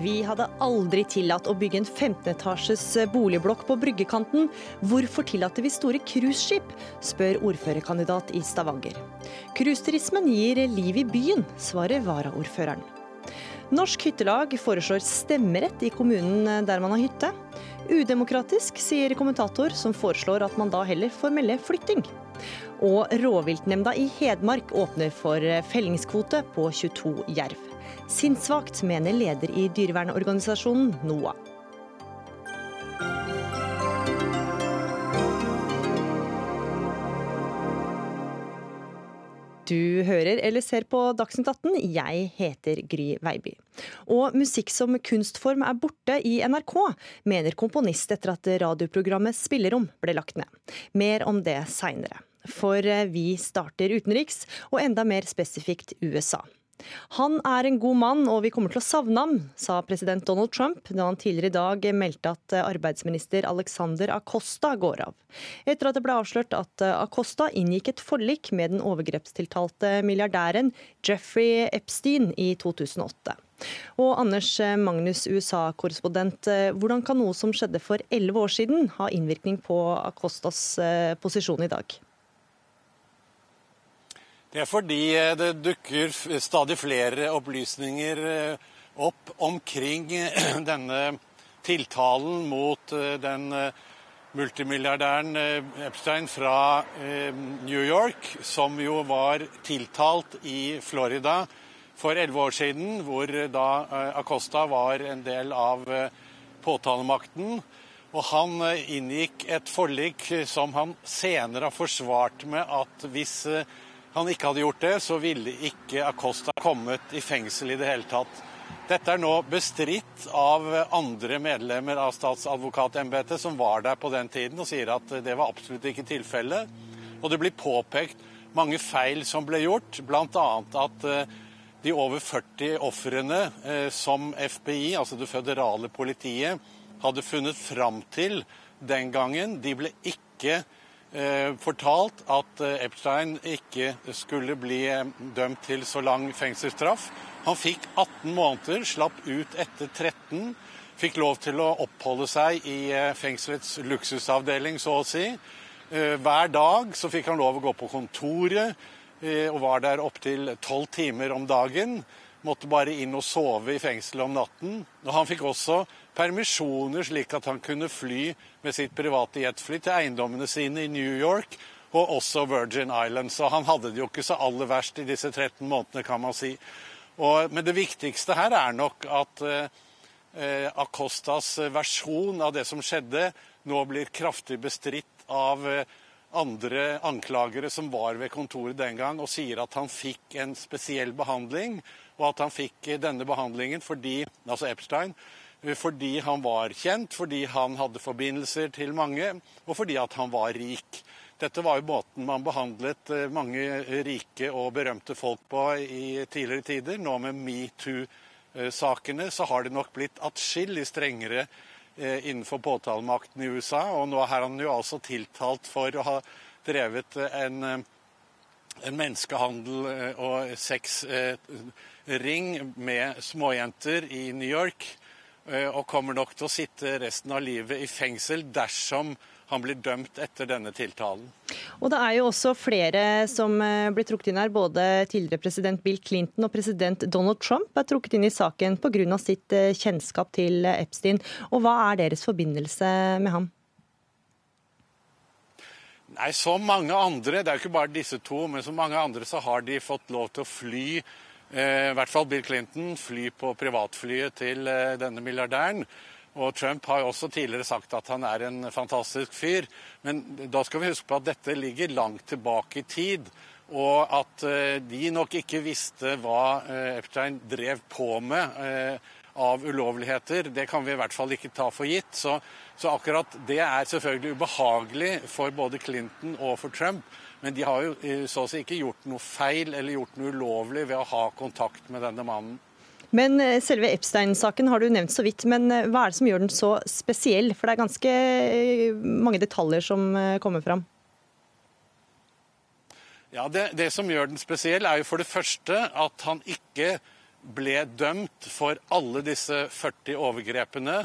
Vi hadde aldri tillatt å bygge en 15-etasjes boligblokk på bryggekanten. Hvorfor tillater vi store cruiseskip, spør ordførerkandidat i Stavanger. Cruiseturismen gir liv i byen, svarer varaordføreren. Norsk hyttelag foreslår stemmerett i kommunen der man har hytte. Udemokratisk, sier kommentator, som foreslår at man da heller får melde flytting. Og rovviltnemnda i Hedmark åpner for fellingskvote på 22 jerv. Sinnssvakt, mener leder i dyrevernorganisasjonen NOAH. Du hører eller ser på Dagsnytt 18. Jeg heter Gry Veiby. Og musikk som kunstform er borte i NRK, mener komponist etter at radioprogrammet Spillerom ble lagt ned. Mer om det seinere. For vi starter utenriks, og enda mer spesifikt USA. Han er en god mann, og vi kommer til å savne ham, sa president Donald Trump da han tidligere i dag meldte at arbeidsminister Alexander Acosta går av. Etter at det ble avslørt at Acosta inngikk et forlik med den overgrepstiltalte milliardæren Jeffrey Epstein i 2008. Og Anders Magnus, USA-korrespondent. Hvordan kan noe som skjedde for elleve år siden ha innvirkning på Acostas eh, posisjon i dag? Det er fordi eh, det dukker stadig flere opplysninger eh, opp omkring eh, denne tiltalen mot den multimilliardæren Epstein fra New York, som jo var tiltalt i Florida for elleve år siden, hvor da Acosta var en del av påtalemakten. Og han inngikk et forlik som han senere har forsvart med at hvis han ikke hadde gjort det, så ville ikke Acosta kommet i fengsel i det hele tatt. Dette er nå bestridt av andre medlemmer av statsadvokatembetet som var der på den tiden, og sier at det var absolutt ikke tilfellet. Og det blir påpekt mange feil som ble gjort, bl.a. at eh, de over 40 ofrene eh, som FBI, altså det føderale politiet, hadde funnet fram til den gangen, de ble ikke fortalt at eh, Epstein ikke skulle bli eh, dømt til så lang fengselsstraff. Han fikk 18 måneder, slapp ut etter 13. Fikk lov til å oppholde seg i fengselets luksusavdeling, så å si. Hver dag så fikk han lov å gå på kontoret, og var der opptil tolv timer om dagen. Måtte bare inn og sove i fengselet om natten. Og han fikk også permisjoner, slik at han kunne fly med sitt private jetfly til eiendommene sine i New York og også Virgin Islands. Så han hadde det jo ikke så aller verst i disse 13 månedene, kan man si. Og, men det viktigste her er nok at eh, Acostas versjon av det som skjedde, nå blir kraftig bestridt av eh, andre anklagere som var ved kontoret den gang, og sier at han fikk en spesiell behandling, og at han fikk denne behandlingen fordi, altså Epstein, fordi han var kjent, fordi han hadde forbindelser til mange, og fordi at han var rik. Dette var jo måten man behandlet eh, mange rike og berømte folk på i tidligere tider. Nå med metoo-sakene så har det nok blitt atskillig strengere eh, innenfor påtalemakten i USA. Og nå er han jo altså tiltalt for å ha drevet en, en menneskehandel- og sexring med småjenter i New York. Eh, og kommer nok til å sitte resten av livet i fengsel dersom han blir dømt etter denne tiltalen. Og Det er jo også flere som eh, blir trukket inn her. Både tidligere president Bill Clinton og president Donald Trump er trukket inn i saken pga. sitt eh, kjennskap til Epstein. Og Hva er deres forbindelse med ham? Nei, Som mange andre, det er jo ikke bare disse to, men som mange andre så har de fått lov til å fly Eh, i hvert fall Bill Clinton, fly på privatflyet til eh, denne milliardæren. Og Trump har jo også tidligere sagt at han er en fantastisk fyr. Men da skal vi huske på at dette ligger langt tilbake i tid. Og at eh, de nok ikke visste hva Epstein drev på med av ulovligheter. Det kan vi i hvert fall ikke ta for gitt. Så, så akkurat det er selvfølgelig ubehagelig for både Clinton og for Trump. Men de har jo eh, så å si ikke gjort noe feil eller gjort noe ulovlig ved å ha kontakt med denne mannen. Men eh, selve Epstein-saken har du nevnt så vidt, men eh, hva er det som gjør den så spesiell? For det er ganske mange detaljer som kommer fram. Ja, det, det, som gjør den spesiell, er jo for det første at han ikke ble dømt for alle disse 40 overgrepene.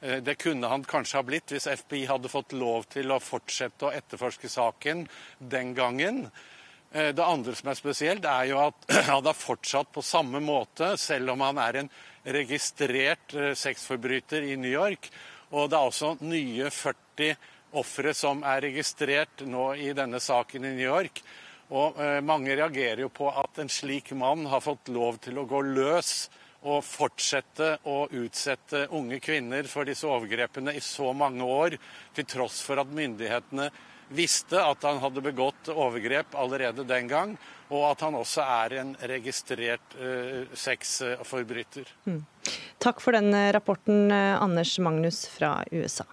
Eh, det kunne han kanskje ha blitt hvis FBI hadde fått lov til å fortsette å etterforske saken den gangen. Eh, det andre som er spesielt, er jo at han har fortsatt på samme måte, selv om han er en registrert eh, sexforbryter i New York. Og det er også nye 40 ofre som er registrert nå i denne saken i New York. Og eh, mange reagerer jo på at en slik mann har fått lov til å gå løs og fortsette å utsette unge kvinner for disse overgrepene i så mange år, til tross for at myndighetene visste at han hadde begått overgrep allerede den gang, og at han også er en registrert uh, sexforbryter. Mm. Takk for den eh, rapporten, eh, Anders Magnus fra USA.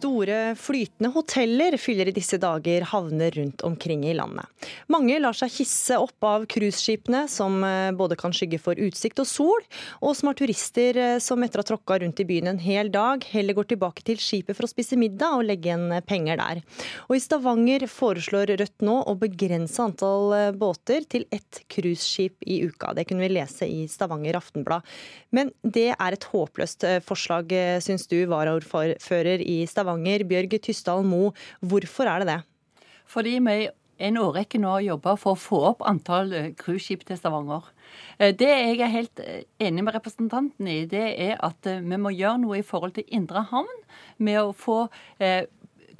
Store, flytende hoteller fyller i disse dager havner rundt omkring i landet. Mange lar seg hisse opp av cruiseskipene, som eh, både kan skygge for utsikt og sol, og som har turister eh, som etter å ha tråkka rundt i byen en hel dag, heller går tilbake til skipet for å spise middag og legge igjen eh, penger der. Og i Stavanger foreslår Rødt nå å begrense antall båter til ett cruiseskip i uka. Det kunne vi lese i Stavanger Aftenblad. Men det er et håpløst forslag, syns du, varaordfører i Stavanger, Bjørg Tysdal Mo. Hvorfor er det det? Fordi vi en årrekke nå har jobba for å få opp antall eh, cruiseskip til Stavanger. Eh, det jeg er helt eh, enig med representanten i, det er at vi må gjøre noe i forhold til indre havn. Med å få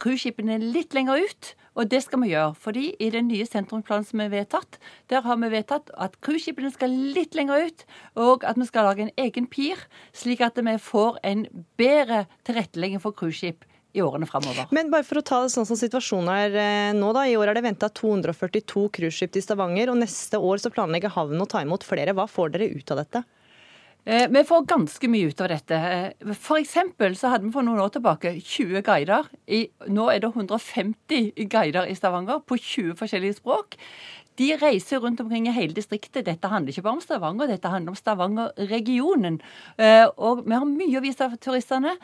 cruiseskipene litt lenger ut. Og det skal vi gjøre. fordi i den nye sentrumsplanen som er vedtatt, der har vi vedtatt at cruiseskipene skal litt lenger ut, og at vi skal lage en egen pir, slik at vi får en bedre tilrettelegging for cruiseskip i årene framover. Men bare for å ta det sånn som situasjonen er eh, nå, da. I år er det venta 242 cruiseskip til Stavanger, og neste år så planlegger havnen å ta imot flere. Hva får dere ut av dette? Eh, vi får ganske mye ut av dette. Eh, for eksempel så hadde vi for noen år tilbake 20 guider. I, nå er det 150 guider i Stavanger på 20 forskjellige språk. De reiser rundt omkring i hele distriktet. Dette handler ikke bare om Stavanger, dette handler om Stavanger-regionen. Eh, og vi har mye å vise for turistene.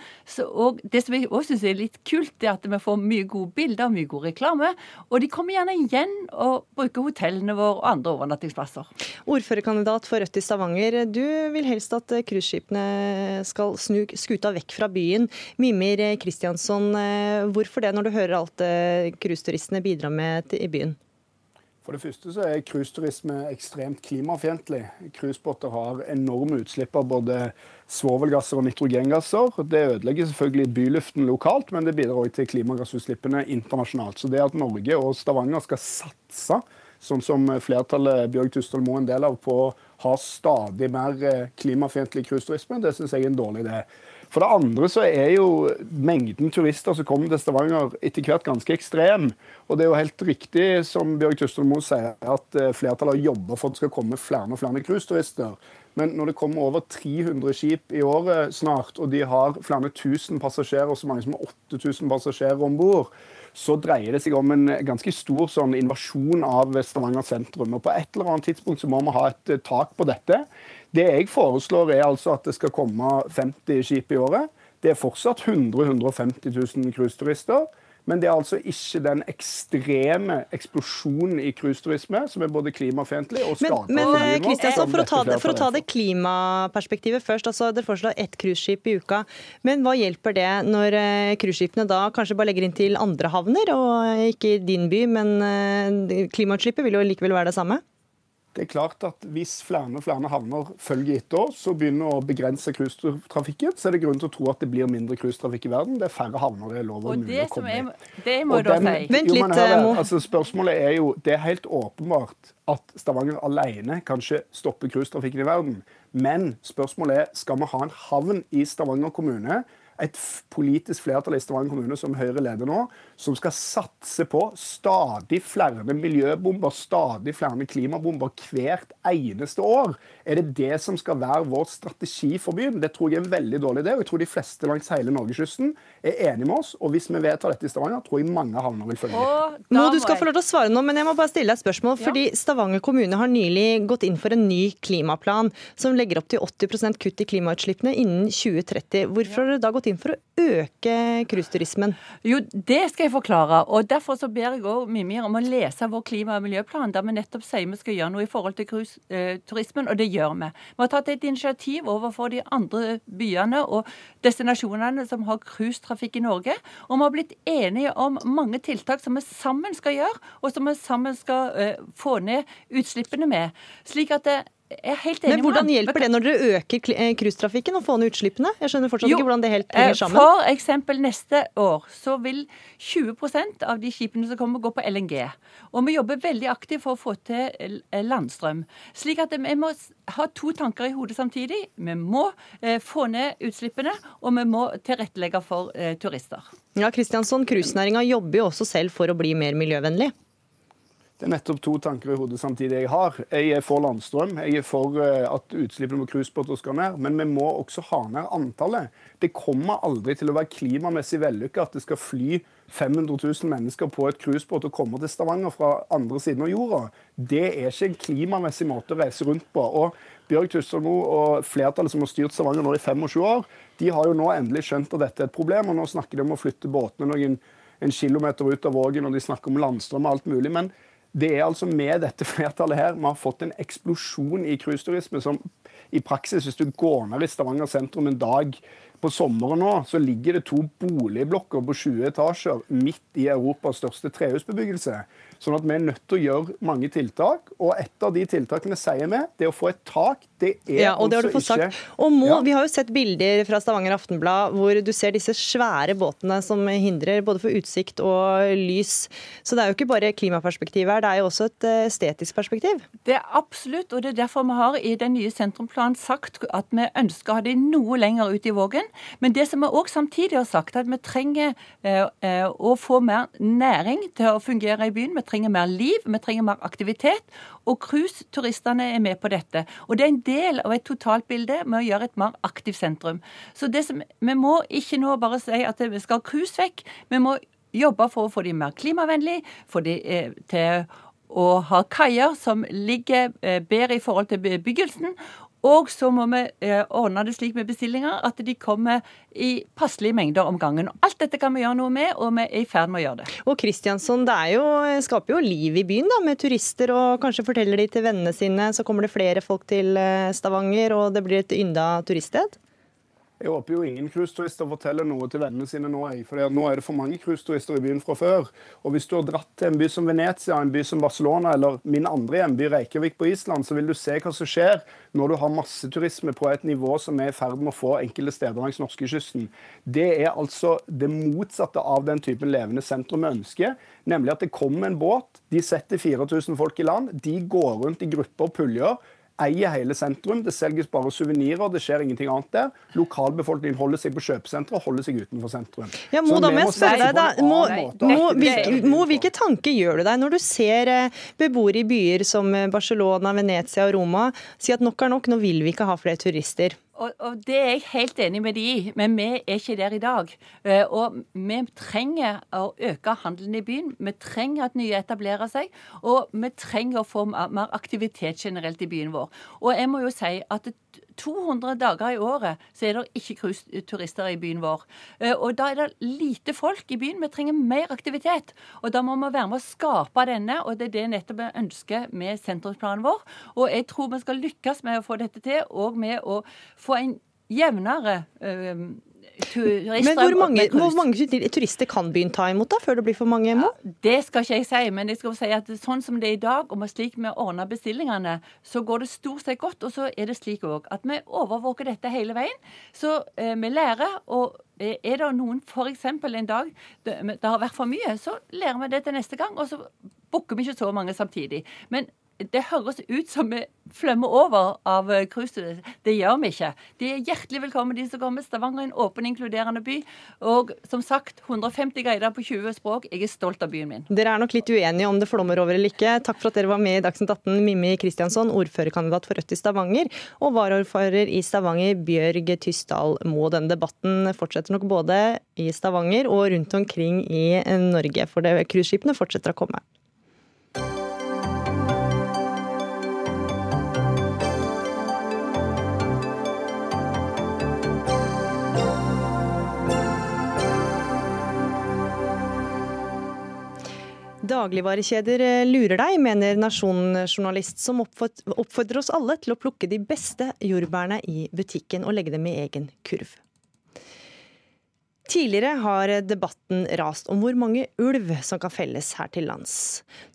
og det som jeg også syns er litt kult, er at vi får mye gode bilder, mye god reklame. Og de kommer gjerne igjen og bruker hotellene våre og andre overnattingsplasser. Ordførerkandidat for Rødt i Stavanger, du vil helst at cruiseskipene skal snu skuta vekk fra byen. Mimir Kristiansson, eh, hvorfor det, når du hører alt eh, cruiseturistene bidrar med i byen? For det første så er cruiseturisme ekstremt klimafiendtlig. Cruisebåter har enorme utslipp av både svovelgasser og nitrogengasser. Det ødelegger selvfølgelig byluften lokalt, men det bidrar også til klimagassutslippene internasjonalt. Så det at Norge og Stavanger skal satse, sånn som flertallet Bjørg Tustdal Moe en del av, på å ha stadig mer eh, klimafiendtlig cruiseturisme, det syns jeg er en dårlig idé. For det andre så er jo mengden turister som kommer til Stavanger etter hvert ganske ekstrem. Og det er jo helt riktig som Bjørg Tystel Moe sier, at eh, flertallet har jobba for at det skal komme flere og flere cruiseturister. Men når det kommer over 300 skip i året snart, og de har flere tusen passasjerer, så mange som 8000 passasjerer om bord, så dreier det seg om en ganske stor sånn invasjon av Stavanger sentrum. Og På et eller annet tidspunkt så må vi ha et eh, tak på dette. Det jeg foreslår, er altså at det skal komme 50 skip i året. Det er fortsatt 100 150 000 cruiseturister. Men det er altså ikke den ekstreme eksplosjonen i cruiseturisme som er både klimafiendtlig og skaper Men, men Kristiansson, for, for, å ta det klimaperspektivet først. altså Dere foreslår ett cruiseskip i uka. Men hva hjelper det når eh, cruiseskipene da kanskje bare legger inn til andre havner, og ikke i din by, men eh, klimautslippet vil jo likevel være det samme? Det er klart at Hvis flere og flere havner følger etter oss og begynner å begrense cruisetrafikken, så er det grunn til å tro at det blir mindre cruisetrafikk i verden. Det er færre havner det er lov og mulig å komme i. Det må du si. Vent litt, eh, altså, Spørsmålet er jo Det er helt åpenbart at Stavanger alene kan ikke stoppe cruisetrafikken i verden. Men spørsmålet er skal vi ha en havn i Stavanger kommune et politisk flertall i Stavanger kommune som Høyre leder nå, som skal satse på stadig flere miljøbomber, stadig flere klimabomber hvert eneste år. Er det det som skal være vår strategi for byen? Det tror jeg er en veldig dårlig idé. og Jeg tror de fleste langs hele norgeskysten er enige med oss. Og hvis vi vedtar dette i Stavanger, tror jeg mange havner vil følge med. Mo, du skal få lov til å svare nå, men jeg må bare stille deg et spørsmål. Ja. fordi Stavanger kommune har nylig gått inn for en ny klimaplan som legger opp til 80 kutt i klimautslippene innen 2030. Hvorfor har dere da gått inn for å øke cruiseturismen? Jo, det skal jeg forklare. og Derfor så ber jeg òg Mimir om å lese vår klima- og miljøplan, der vi nettopp sier vi skal gjøre noe i forhold til cruiseturismen, og det gjør vi. Vi har tatt et initiativ overfor de andre byene og destinasjonene som har cruisetrafikk i Norge, og vi har blitt enige om mange tiltak som vi sammen skal gjøre, og som vi sammen skal uh, få ned utslippene med. Slik at det, men hvordan hjelper det når dere øker eh, cruisetrafikken og får ned utslippene? Jeg skjønner fortsatt jo, ikke hvordan det helt henger eh, sammen. For eksempel neste år så vil 20% av de skipene som kommer, gå på LNG. Og vi jobber veldig aktivt for å få til eh, landstrøm. Slik at vi må ha to tanker i hodet samtidig. Vi må få ned utslippene, og vi må tilrettelegge for turister. Ja, Kristiansson, Cruisenæringa jobber jo også selv for å bli mer miljøvennlig. Det er nettopp to tanker i hodet samtidig jeg har. Jeg er for landstrøm. Jeg er for eh, at utslippene på cruisebåter skal ned. Men vi må også ha ned antallet. Det kommer aldri til å være klimamessig vellykka at det skal fly 500 000 mennesker på et cruisebåt og komme til Stavanger fra andre siden av jorda. Det er ikke en klimamessig måte å reise rundt på. Og Bjørg Tustadmo og flertallet som har styrt Stavanger nå i 25 år, de har jo nå endelig skjønt at dette er et problem. og Nå snakker de om å flytte båtene noen en kilometer ut av Vågen, og de snakker om landstrøm og alt mulig. men det er altså med dette flertallet her vi har fått en eksplosjon i cruiseturisme som i praksis, hvis du går ned i Stavanger sentrum en dag på sommeren nå, så ligger det to boligblokker på 20 etasjer midt i Europas største trehusbebyggelse. Sånn at vi er nødt til å gjøre mange tiltak. Og et av de tiltakene sier vi, det å få et tak. Det er ja, og det altså ikke sagt. Og må, ja. Vi har jo sett bilder fra Stavanger Aftenblad hvor du ser disse svære båtene som hindrer både for utsikt og lys. Så det er jo ikke bare klimaperspektivet her, det er jo også et eh, estetisk perspektiv. Det er absolutt, og det er derfor vi har i den nye sentrumplanen sagt at vi ønsker å ha det noe lenger ut i Vågen. Men det som vi òg samtidig har sagt, at vi trenger eh, eh, å få mer næring til å fungere i byen. Vi trenger mer liv, vi trenger mer aktivitet. Og cruiseturistene er med på dette. Og det er en del av et totalbilde med å gjøre et mer aktivt sentrum. Så som, vi må ikke nå bare si at vi skal ha cruise vekk. Vi må jobbe for å få de mer klimavennlige, få de eh, til å ha kaier som ligger bedre i forhold til bebyggelsen, og så må vi eh, ordne det slik med bestillinger at de kommer i passelige mengder om gangen. Alt dette kan vi gjøre noe med, og vi er i ferd med å gjøre det. Og Kristiansson, det jo, skaper jo liv i byen da, med turister, og kanskje forteller de til vennene sine. Så kommer det flere folk til eh, Stavanger, og det blir et ynda turiststed? Jeg håper jo ingen cruiseturister forteller noe til vennene sine nå. For nå er det for mange cruiseturister i byen fra før. Og hvis du har dratt til en by som Venezia, en by som Barcelona eller min andre hjemby Reykjavik på Island, så vil du se hva som skjer når du har masseturisme på et nivå som er i ferd med å få enkelte steder langs norskekysten. Det er altså det motsatte av den typen levende sentrum vi ønsker. Nemlig at det kommer en båt, de setter 4000 folk i land, de går rundt i grupper og puljer eier hele sentrum. Det selges bare suvenirer, det skjer ingenting annet der. Lokalbefolkningen holder seg på kjøpesentre og holder seg utenfor sentrum. Ja, må, da må jeg spørre deg, da, Må, må, hvilke, må, hvilke tanker gjør du deg når du ser eh, beboere i byer som eh, Barcelona, Venezia og Roma si at nok er nok, nå vil vi ikke ha flere turister? Og, og, Det er jeg helt enig med de i, men vi er ikke der i dag. Eh, og Vi trenger å øke handelen i byen. Vi trenger at nye etablerer seg. Og vi trenger å få mer aktivitet generelt i byen vår. Og jeg må jo si at 200 dager i året så er det ikke cruiseturister i byen vår. Eh, og da er det lite folk i byen. Vi trenger mer aktivitet. Og da må vi være med å skape denne, og det er det nettopp vi ønsker med sentrumsplanen vår. Og jeg tror vi skal lykkes med å få dette til, og med å få en jevnere øh, men hvor mange, hvor mange, turister kan byen ta imot da, før det blir for mange? Ja, det skal ikke jeg si, men jeg skal si at sånn som det er i dag, og med slik vi ordner bestillingene, så går det stort sett godt. Og så er det slik òg at vi overvåker dette hele veien. Så eh, vi lærer. og eh, er det noen f.eks. en dag det, det har vært for mye, så lærer vi det til neste gang. Og så booker vi ikke så mange samtidig. Men det høres ut som vi flømmer over av eh. Det gjør vi ikke. De er hjertelig velkommen, de som kommer. Stavanger er en åpen, inkluderende by. Og som sagt, 150 guider på 20 språk. Jeg er stolt av byen min. Dere er nok litt uenige om det flommer over eller ikke. Takk for at dere var med i Dagsnytt 18, Mimmi Kristiansson, ordførerkandidat for Rødt i Stavanger, og varaordfører i Stavanger, Bjørg Tysdal Moe. Denne debatten fortsetter nok både i Stavanger og rundt omkring i Norge, for cruiseskipene fortsetter å komme. Dagligvarekjeder eh, lurer deg, mener Nasjonen-journalist, som oppfordrer oss alle til å plukke de beste jordbærene i butikken og legge dem i egen kurv. Tidligere har debatten rast om hvor mange ulv som kan felles her til lands.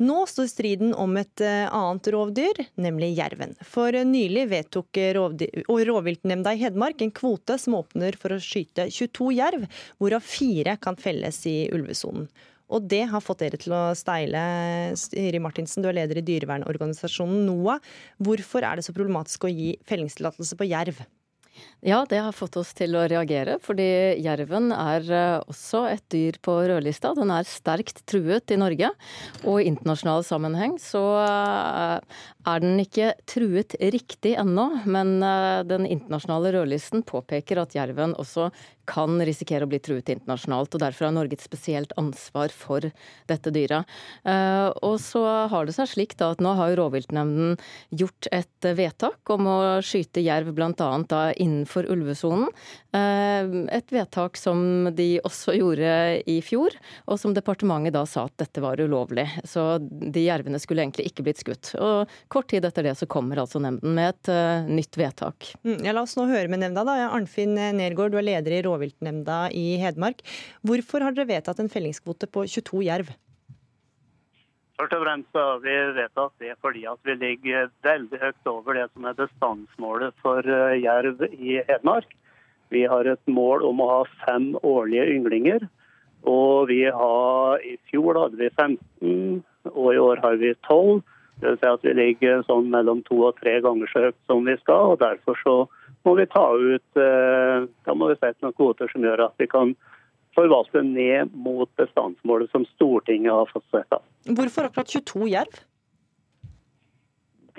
Nå står striden om et eh, annet rovdyr, nemlig jerven. For nylig vedtok rovviltnemnda i Hedmark en kvote som åpner for å skyte 22 jerv, hvorav fire kan felles i ulvesonen. Og det har fått dere til å steile. Siri Martinsen, du er leder i dyrevernorganisasjonen NOAH. Hvorfor er det så problematisk å gi fellingstillatelse på jerv? Ja, det har fått oss til å reagere, fordi jerven er eh, også et dyr på rødlista. Den er sterkt truet i Norge, og i internasjonal sammenheng så eh, er den ikke truet riktig ennå. Men eh, den internasjonale rødlisten påpeker at jerven også kan risikere å bli truet internasjonalt. og Derfor har Norge et spesielt ansvar for dette dyret. Og så har det seg slik da at nå har rovviltnemnden gjort et vedtak om å skyte jerv bl.a. innenfor ulvesonen. Eh, et vedtak som de også gjorde i fjor, og som departementet da sa at dette var ulovlig. Så de jervene skulle egentlig ikke blitt skutt. Og kort tid etter det så kommer altså nemnden med et uh, nytt vedtak. Mm, ja, la oss nå høre med nemnda. da. Arnfinn Nergård, du er leder i rovviltnemnda i Hedmark. Hvorfor har dere vedtatt en fellingskvote på 22 jerv? Først og fremst har vi vedtatt det fordi at vi ligger veldig høyt over det som er bestandsmålet for eh, jerv i Hedmark. Vi har et mål om å ha fem årlige ynglinger. Og vi har, I fjor hadde vi 15, og i år har vi 12. Det vil si at vi ligger sånn mellom to og tre ganger så høyt som vi skal. og Derfor så må vi ta ut eh, da må vi sette noen kvoter som gjør at vi kan forvalte ned mot bestandsmålet som Stortinget har fastsatt. Hvorfor akkurat 22 jerv?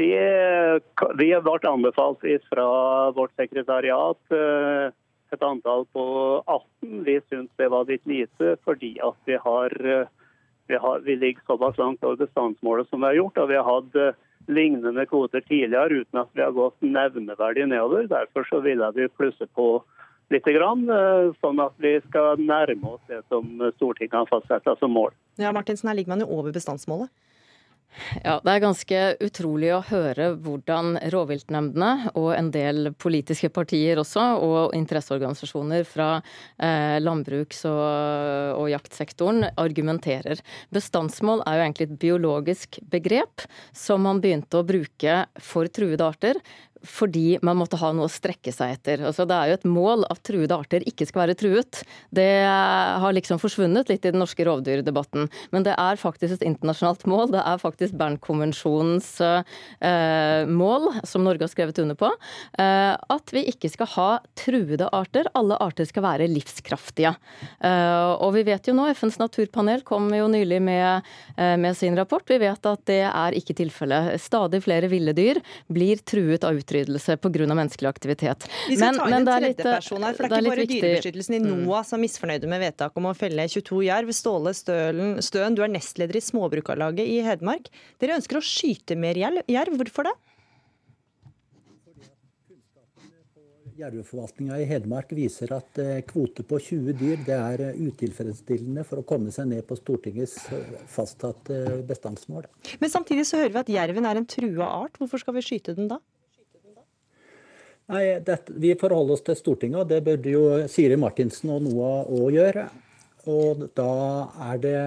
Det, vi har vært anbefalt fra vårt sekretariat eh, et antall på 18. Vi syns det var litt lite fordi at vi, har, eh, vi, har, vi ligger såpass langt over bestandsmålet som vi har gjort. og Vi har hatt eh, lignende kvoter tidligere uten at vi har gått nevneverdig nedover. Derfor så ville vi plusse på litt, sånn at vi skal nærme oss det som Stortinget har fastsatt som mål. Ja, Martinsen, her ligger man jo over bestandsmålet. Ja, Det er ganske utrolig å høre hvordan rovviltnemndene og en del politiske partier også, og interesseorganisasjoner fra eh, landbruks- og, og, jaktsektoren argumenterer. Bestandsmål er jo egentlig et biologisk begrep som man begynte å bruke for truede arter fordi man måtte ha noe å strekke seg etter. Altså, det er jo et mål at truede arter ikke skal være truet. Det har liksom forsvunnet litt i den norske rovdyrdebatten. Men det er faktisk et internasjonalt mål. Det er faktisk Bernkonvensjonens eh, mål, som Norge har skrevet under på, eh, at vi ikke skal ha truede arter. Alle arter skal være livskraftige. Eh, og vi vet jo nå, FNs naturpanel kom jo nylig med, eh, med sin rapport, vi vet at det er ikke tilfellet. Stadig flere ville dyr blir truet av utryddelse utryddelse pga. menneskelig aktivitet. Vi skal men, ta inn en tredjeperson her, for det er, ikke bare Dyrebeskyttelsen i mm. NOAH som er misfornøyde med vedtaket om å felle 22 jerv. Ståle Stølen, Støen, du er nestleder i Småbrukarlaget i Hedmark. Dere ønsker å skyte mer jerv. Hvorfor det? Jerveforvaltninga i Hedmark viser at eh, kvote på 20 dyr det er eh, utilfredsstillende for å komme seg ned på Stortingets eh, fastsatte bestandsmål. Men samtidig så hører vi at jerven er en trua art. Hvorfor skal vi skyte den da? Nei, dette, Vi forholder oss til Stortinget, og det burde jo Siri Martinsen og NOAH òg gjøre. Og da er det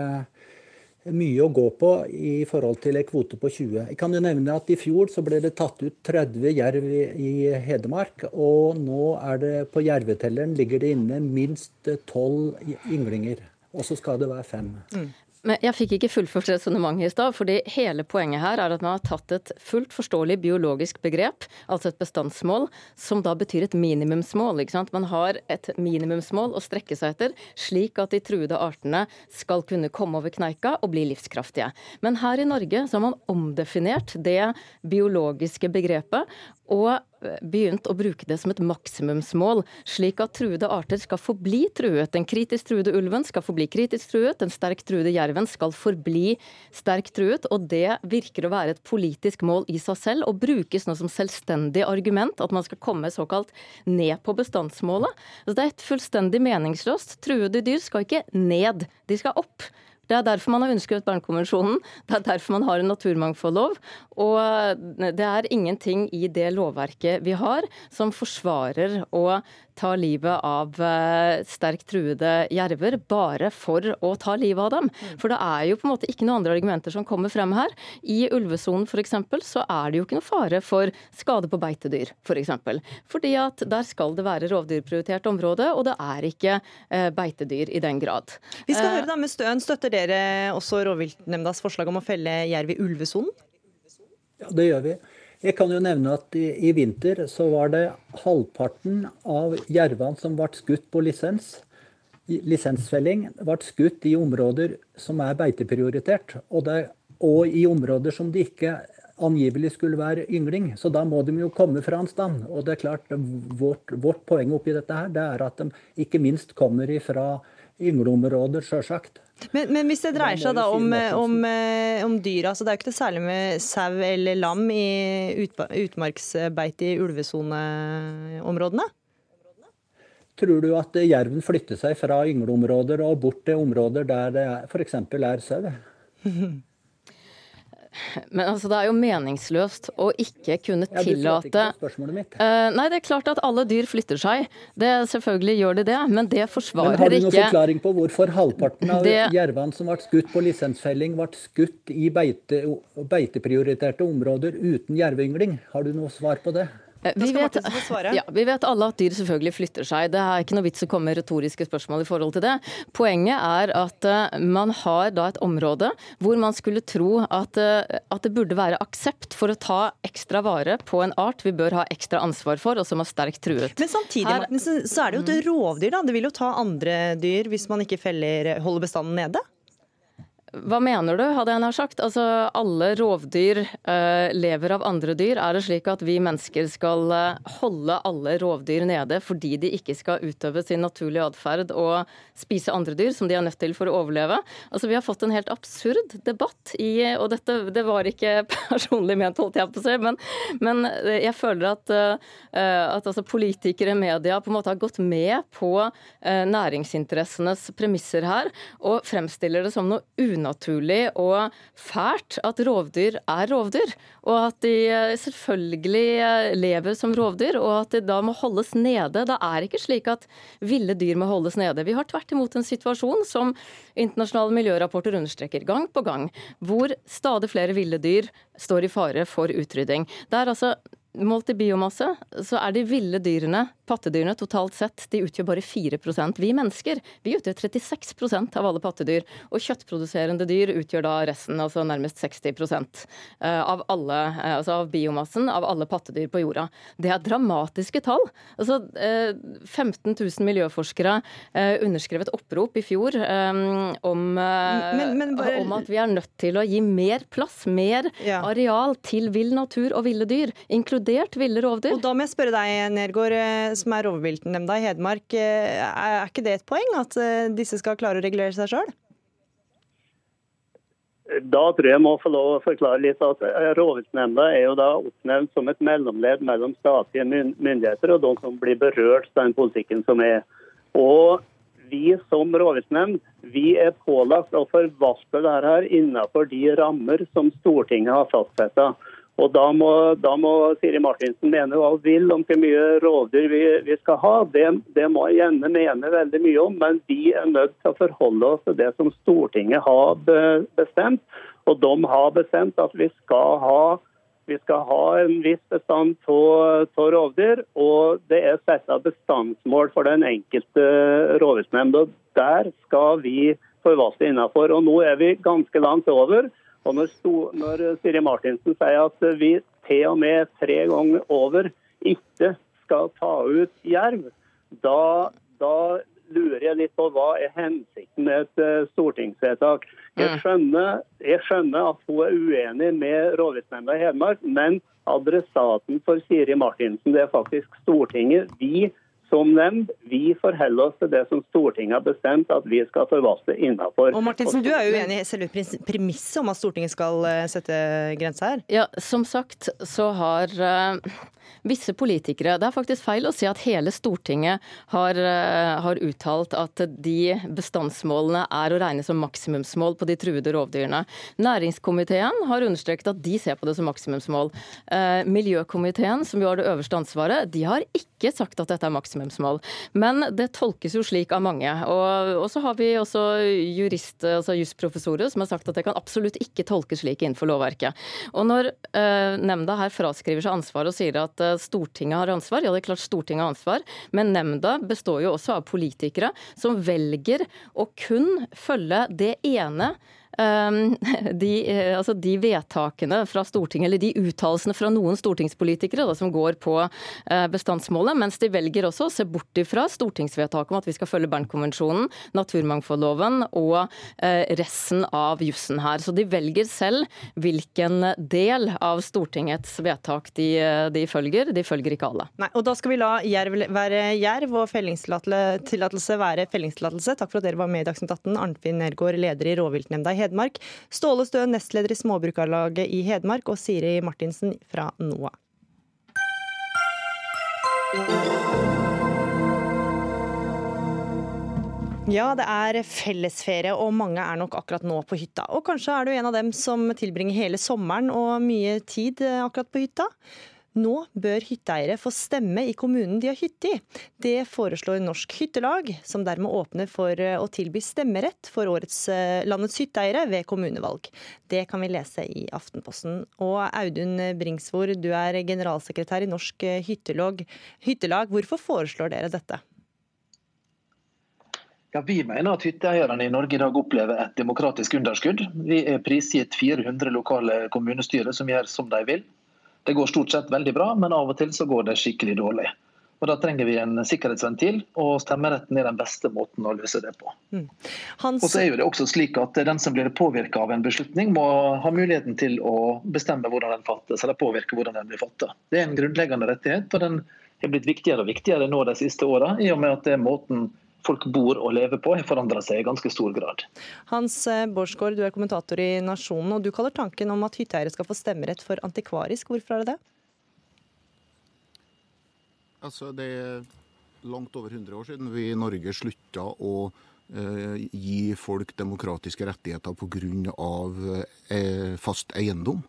mye å gå på i forhold til en kvote på 20. Jeg kan jo nevne at I fjor så ble det tatt ut 30 jerv i, Hedmark. Og nå er det på jervetelleren ligger det inne minst 12 ynglinger. Og så skal det være fem. Mm. Men jeg fikk ikke fullført resonnementet i stad. fordi hele poenget her er at man har tatt et fullt forståelig biologisk begrep, altså et bestandsmål, som da betyr et minimumsmål. ikke sant? Man har et minimumsmål å strekke seg etter, slik at de truede artene skal kunne komme over kneika og bli livskraftige. Men her i Norge så har man omdefinert det biologiske begrepet og begynt å bruke det som et maksimumsmål, slik at truede arter skal forbli truet. Den kritisk truede ulven skal forbli kritisk truet, den sterkt truede jerven skal forbli sterkt truet. Og det virker å være et politisk mål i seg selv, og brukes nå som selvstendig argument at man skal komme såkalt ned på bestandsmålet. Så det er et fullstendig meningsløst. Truede dyr skal ikke ned, de skal opp. Det er derfor man har underskrevet Barnekonvensjonen, Det er derfor man har en naturmangfoldlov. Og det er ingenting i det lovverket vi har som forsvarer å ta livet av eh, sterkt truede jerver bare for å ta livet av dem. Mm. For det er jo på en måte ikke noen andre argumenter som kommer frem her. I ulvesonen f.eks. så er det jo ikke noe fare for skade på beitedyr, f.eks. For eksempel. Fordi at der skal det være rovdyrprioritert område, og det er ikke eh, beitedyr i den grad. Vi skal høre da med Støen. Støtter dere også rovviltnemndas forslag om å felle jerv i ulvesonen? Ja, det gjør vi. Jeg kan jo nevne at i, i vinter så var det halvparten av jervene som ble skutt på lisens, lisensfelling, ble skutt i områder som er beiteprioritert. Og, det, og i områder som det ikke angivelig skulle være yngling. Så da må de jo komme fra en stand. Og det er klart, vårt, vårt poeng oppi dette her, det er at de ikke minst kommer fra yngleområder, sjølsagt. Men, men, hvis det dreier seg da om, om, eh, om dyra, så det er jo ikke det særlig med sau eller lam i utmarksbeite i ulvesoneområdene? Tror du at jerven flytter seg fra yngleområder og bort til områder der det f.eks. er sau? Men altså, det er jo meningsløst å ikke kunne tillate ja, Du ikke spørsmålet mitt. Uh, nei, det er klart at alle dyr flytter seg. Det Selvfølgelig gjør de det, men det forsvarer ikke Har du noen ikke... forklaring på hvorfor halvparten av det... jervene som ble skutt på lisensfelling, ble skutt i beite, beiteprioriterte områder uten jerveyngling? Har du noe svar på det? Eh, vi vet, ja, vi vet, alle at dyr selvfølgelig flytter seg. Det er ikke noe vits å komme med retoriske spørsmål i forhold til det. Poenget er at uh, man har da et område hvor man skulle tro at, uh, at, det burde være aksept for å ta ekstra vare på en art vi bør ha ekstra ansvar for, og som er sterkt truet. Men samtidig Her, Martin, så er det jo et rovdyr. da. Det vil jo ta andre dyr hvis man ikke feller, holder bestanden nede? Hva mener du, hadde jeg nær sagt? Altså, alle rovdyr uh, lever av andre dyr. Er det slik at vi mennesker skal uh, holde alle rovdyr nede fordi de ikke skal utøve sin naturlige atferd og spise andre dyr som de er nødt til for å overleve? Altså, Vi har fått en helt absurd debatt i Og dette det var ikke personlig ment, holdt jeg på å si, men, men jeg føler at, uh, at altså, politikere, media, på en måte har gått med på næringsinteressenes premisser her og fremstiller det som noe unødvendig unaturlig og fælt at rovdyr er rovdyr. Og at de eh, selvfølgelig eh, lever som rovdyr, og at de da må holdes nede. Det er ikke slik at ville dyr må holdes nede. Vi har tvert imot en situasjon som internasjonale miljørapporter understreker gang på gang, hvor stadig flere ville dyr står i fare for utrydding. Det er altså Målt i biomasse så er de ville dyrene, pattedyrene totalt sett, de utgjør bare 4% Vi mennesker vi utgjør 36% av alle pattedyr. Og kjøttproduserende dyr utgjør da resten, altså nærmest 60 eh, av, alle, eh, altså av biomassen av alle pattedyr på jorda. Det er dramatiske tall. Altså 15 000 miljøforskere eh, underskrev et opprop i fjor om, men, men bare... om at vi er nødt til å gi mer plass, mer ja. areal til vill natur og ville dyr. inkludert ville rovdyr. Og Da må jeg spørre deg, Nergård, eh, som er rovviltnemnda i Hedmark. Eh, er ikke det et poeng at eh, disse skal klare å regulere seg sjøl? Da tror jeg må få lov å forklare litt at Rovviltnemnda er jo da oppnevnt som et mellomledd mellom statlige myndigheter og de som blir berørt av den politikken som er. Og vi som rovviltnemnd vi er pålagt å forvalte dette innenfor de rammer som Stortinget har fastsatt. Og da må, da må, Siri Martinsen mene hva hun vil om hvor mye rovdyr vi, vi skal ha. Det, det, må jeg gjerne mene veldig mye om, men vi er nødt til å forholde oss til det som Stortinget har bestemt. Og de har bestemt at vi skal ha Vi skal ha en viss bestand av rovdyr, og det er satt av bestandsmål for den enkelte rovviltnemnd. Der skal vi forvalte innenfor. Og nå er vi ganske langt over. Og når, når Siri Martinsen sier at vi til og med tre ganger over ikke skal ta ut jerv, da, da lurer jeg litt på hva er hensikten med et uh, stortingsvedtak. Jeg mm. skjønner, jeg skjønner, at hun er uenig med rovviltnemnda i Hedmark, men adressaten for Siri Martinsen det er faktisk Stortinget. Vi som nevnt, vi forholder oss til det som Stortinget har bestemt at vi skal forvalte innenfor. Og Martinsen, Du er jo uenig i selve premisset om at Stortinget skal eh, sette grensa her? Ja, Som sagt så har uh, visse politikere Det er faktisk feil å si at hele Stortinget har, uh, har, uttalt at de bestandsmålene er å regne som maksimumsmål på de truede rovdyrene. Næringskomiteen har understreket at de ser på det som maksimumsmål. Uh, miljøkomiteen, som jo har det øverste ansvaret, de har ikke sagt at dette er maksimumsmål. Men det tolkes jo slik av mange. Og, så har vi også jurist, altså jusprofessorer som har sagt at det kan absolutt ikke tolkes slik innenfor lovverket. Og når eh, nemnda her fraskriver seg ansvar og sier at eh, Stortinget har ansvar, ja det er klart Stortinget har ansvar, men nemnda består jo også av politikere som velger å kun følge det ene de, eh, altså de, vedtakene fra Stortinget, eller de uttalelsene fra noen stortingspolitikere da, som går på eh, bestandsmålet, mens de velger også å se bort ifra stortingsvedtaket om at vi skal følge Bernkonvensjonen, naturmangfoldloven og eh, resten av jussen her. Så de velger selv hvilken del av Stortingets vedtak de, de følger. De følger ikke alle. Nei, og Da skal vi la jerv være jerv og fellingstillatelse være fellingstillatelse. Takk for at dere var med i Dagsnytt 18. Arnfinn Nergård, leder i rovviltnemnda i Hedmark. Ståle Stø, nestleder i Småbrukarlaget i Hedmark, og Siri Martinsen fra NOA. Ja, det er fellesferie, og mange er nok akkurat nå på hytta. Og kanskje er du en av dem som tilbringer hele sommeren og mye tid akkurat på hytta. Nå bør hytteeiere få stemme i kommunen de har hytte i. Det foreslår Norsk Hyttelag, som dermed åpner for eh, å tilby stemmerett for årets eh, landets hytteeiere ved kommunevalg. Det kan vi lese i Aftenposten. Og Audun Bringsvor, du er generalsekretær i Norsk Hyttelag. Hyttelag. Hvorfor foreslår dere dette? Ja, Vi mener at hytteeierne i Norge i dag opplever et demokratisk underskudd. Vi er prisgitt 400 lokale kommunestyrer som gjør som de vil. Det går stort sett veldig bra, men av og til så går det skikkelig dårlig. Og Da trenger vi en sikkerhetsventil, og stemmeretten er den beste måten å løse det på. Mm. Hans... Og så er jo det også slik at Den som blir påvirka av en beslutning, må ha muligheten til å bestemme hvordan den fattes, eller påvirke hvordan den blir fatta. Det er en grunnleggende rettighet, og den er blitt viktigere og viktigere nå de siste åra, i og med at det er måten folk bor og lever på, har forandra seg i ganske stor grad. Hans eh, Borsgaard, du er kommentator i Nasjonen, og du kaller tanken om at hytteeiere skal få stemmerett for antikvarisk. Hvorfor er det det? Altså, det er langt over 100 år siden vi i Norge slutta å eh, gi folk demokratiske rettigheter pga. Eh, fast eiendom.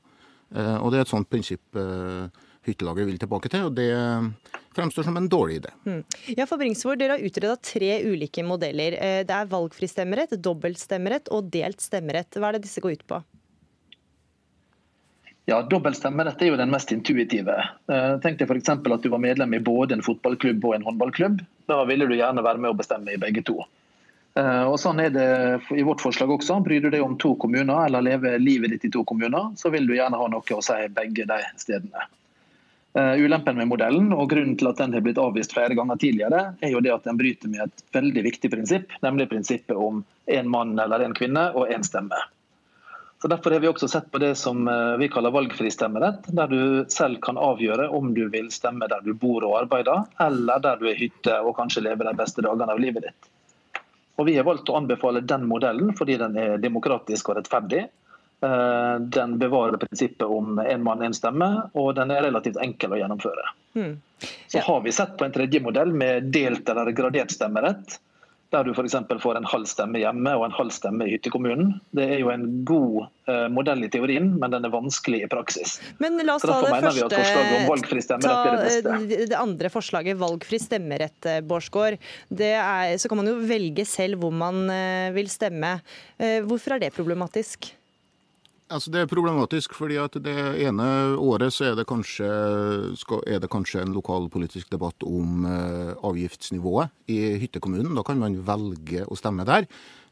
Eh, og Det er et sånt prinsipp eh, hyttelaget vil tilbake til, og det fremstår som en dårlig idé. Mm. Ja, for Bringsvord, Dere har utreda tre ulike modeller. Eh, det er valgfri stemmerett, dobbeltstemmerett og delt stemmerett. Hva er det disse går ut på? Ja, Dobbelt stemmerett er jo den mest intuitive. Eh, tenk deg f.eks. at du var medlem i både en fotballklubb og en håndballklubb. Da ville du gjerne være med å bestemme i begge to. Eh, og Sånn er det i vårt forslag også. Bryr du deg om to kommuner, eller lever livet ditt i to kommuner, så vil du gjerne ha noe å si begge de stedene. Uh, ulempen med modellen og grunnen til at den har blitt avvist flere ganger tidligere, er jo det at den bryter med et veldig viktig prinsipp, nemlig prinsippet om én mann eller én kvinne og én stemme. Så Derfor har vi også sett på det som uh, vi kaller valgfri stemmerett, der du selv kan avgjøre om du vil stemme der du bor og arbeider, eller der du er hytte og kanskje lever de beste dagene av livet ditt. Og Vi har valgt å anbefale den modellen fordi den er demokratisk og rettferdig Eh, den bevarer prinsippet om én mann, én stemme, og den er relativt enkel å gjennomføre. Mm. Så har vi sett på en tredje modell med delt eller gradert stemmerett der du f.eks. får en halv stemme hjemme og en halv stemme i hyttekommunen. Det er jo en god eh, modell i teorien, men den er vanskelig i praksis. Men la oss ta det første, ta det, det, andre forslaget, valgfri stemmerett, eh, Bårdsgaard. Så kan man jo velge selv hvor man vil stemme. Hvorfor er det problematisk? Altså Det er problematisk, fordi at det ene året så er det kanskje, er det kanskje en lokalpolitisk debatt om eh, avgiftsnivået i hyttekommunen. Da kan man velge å stemme der.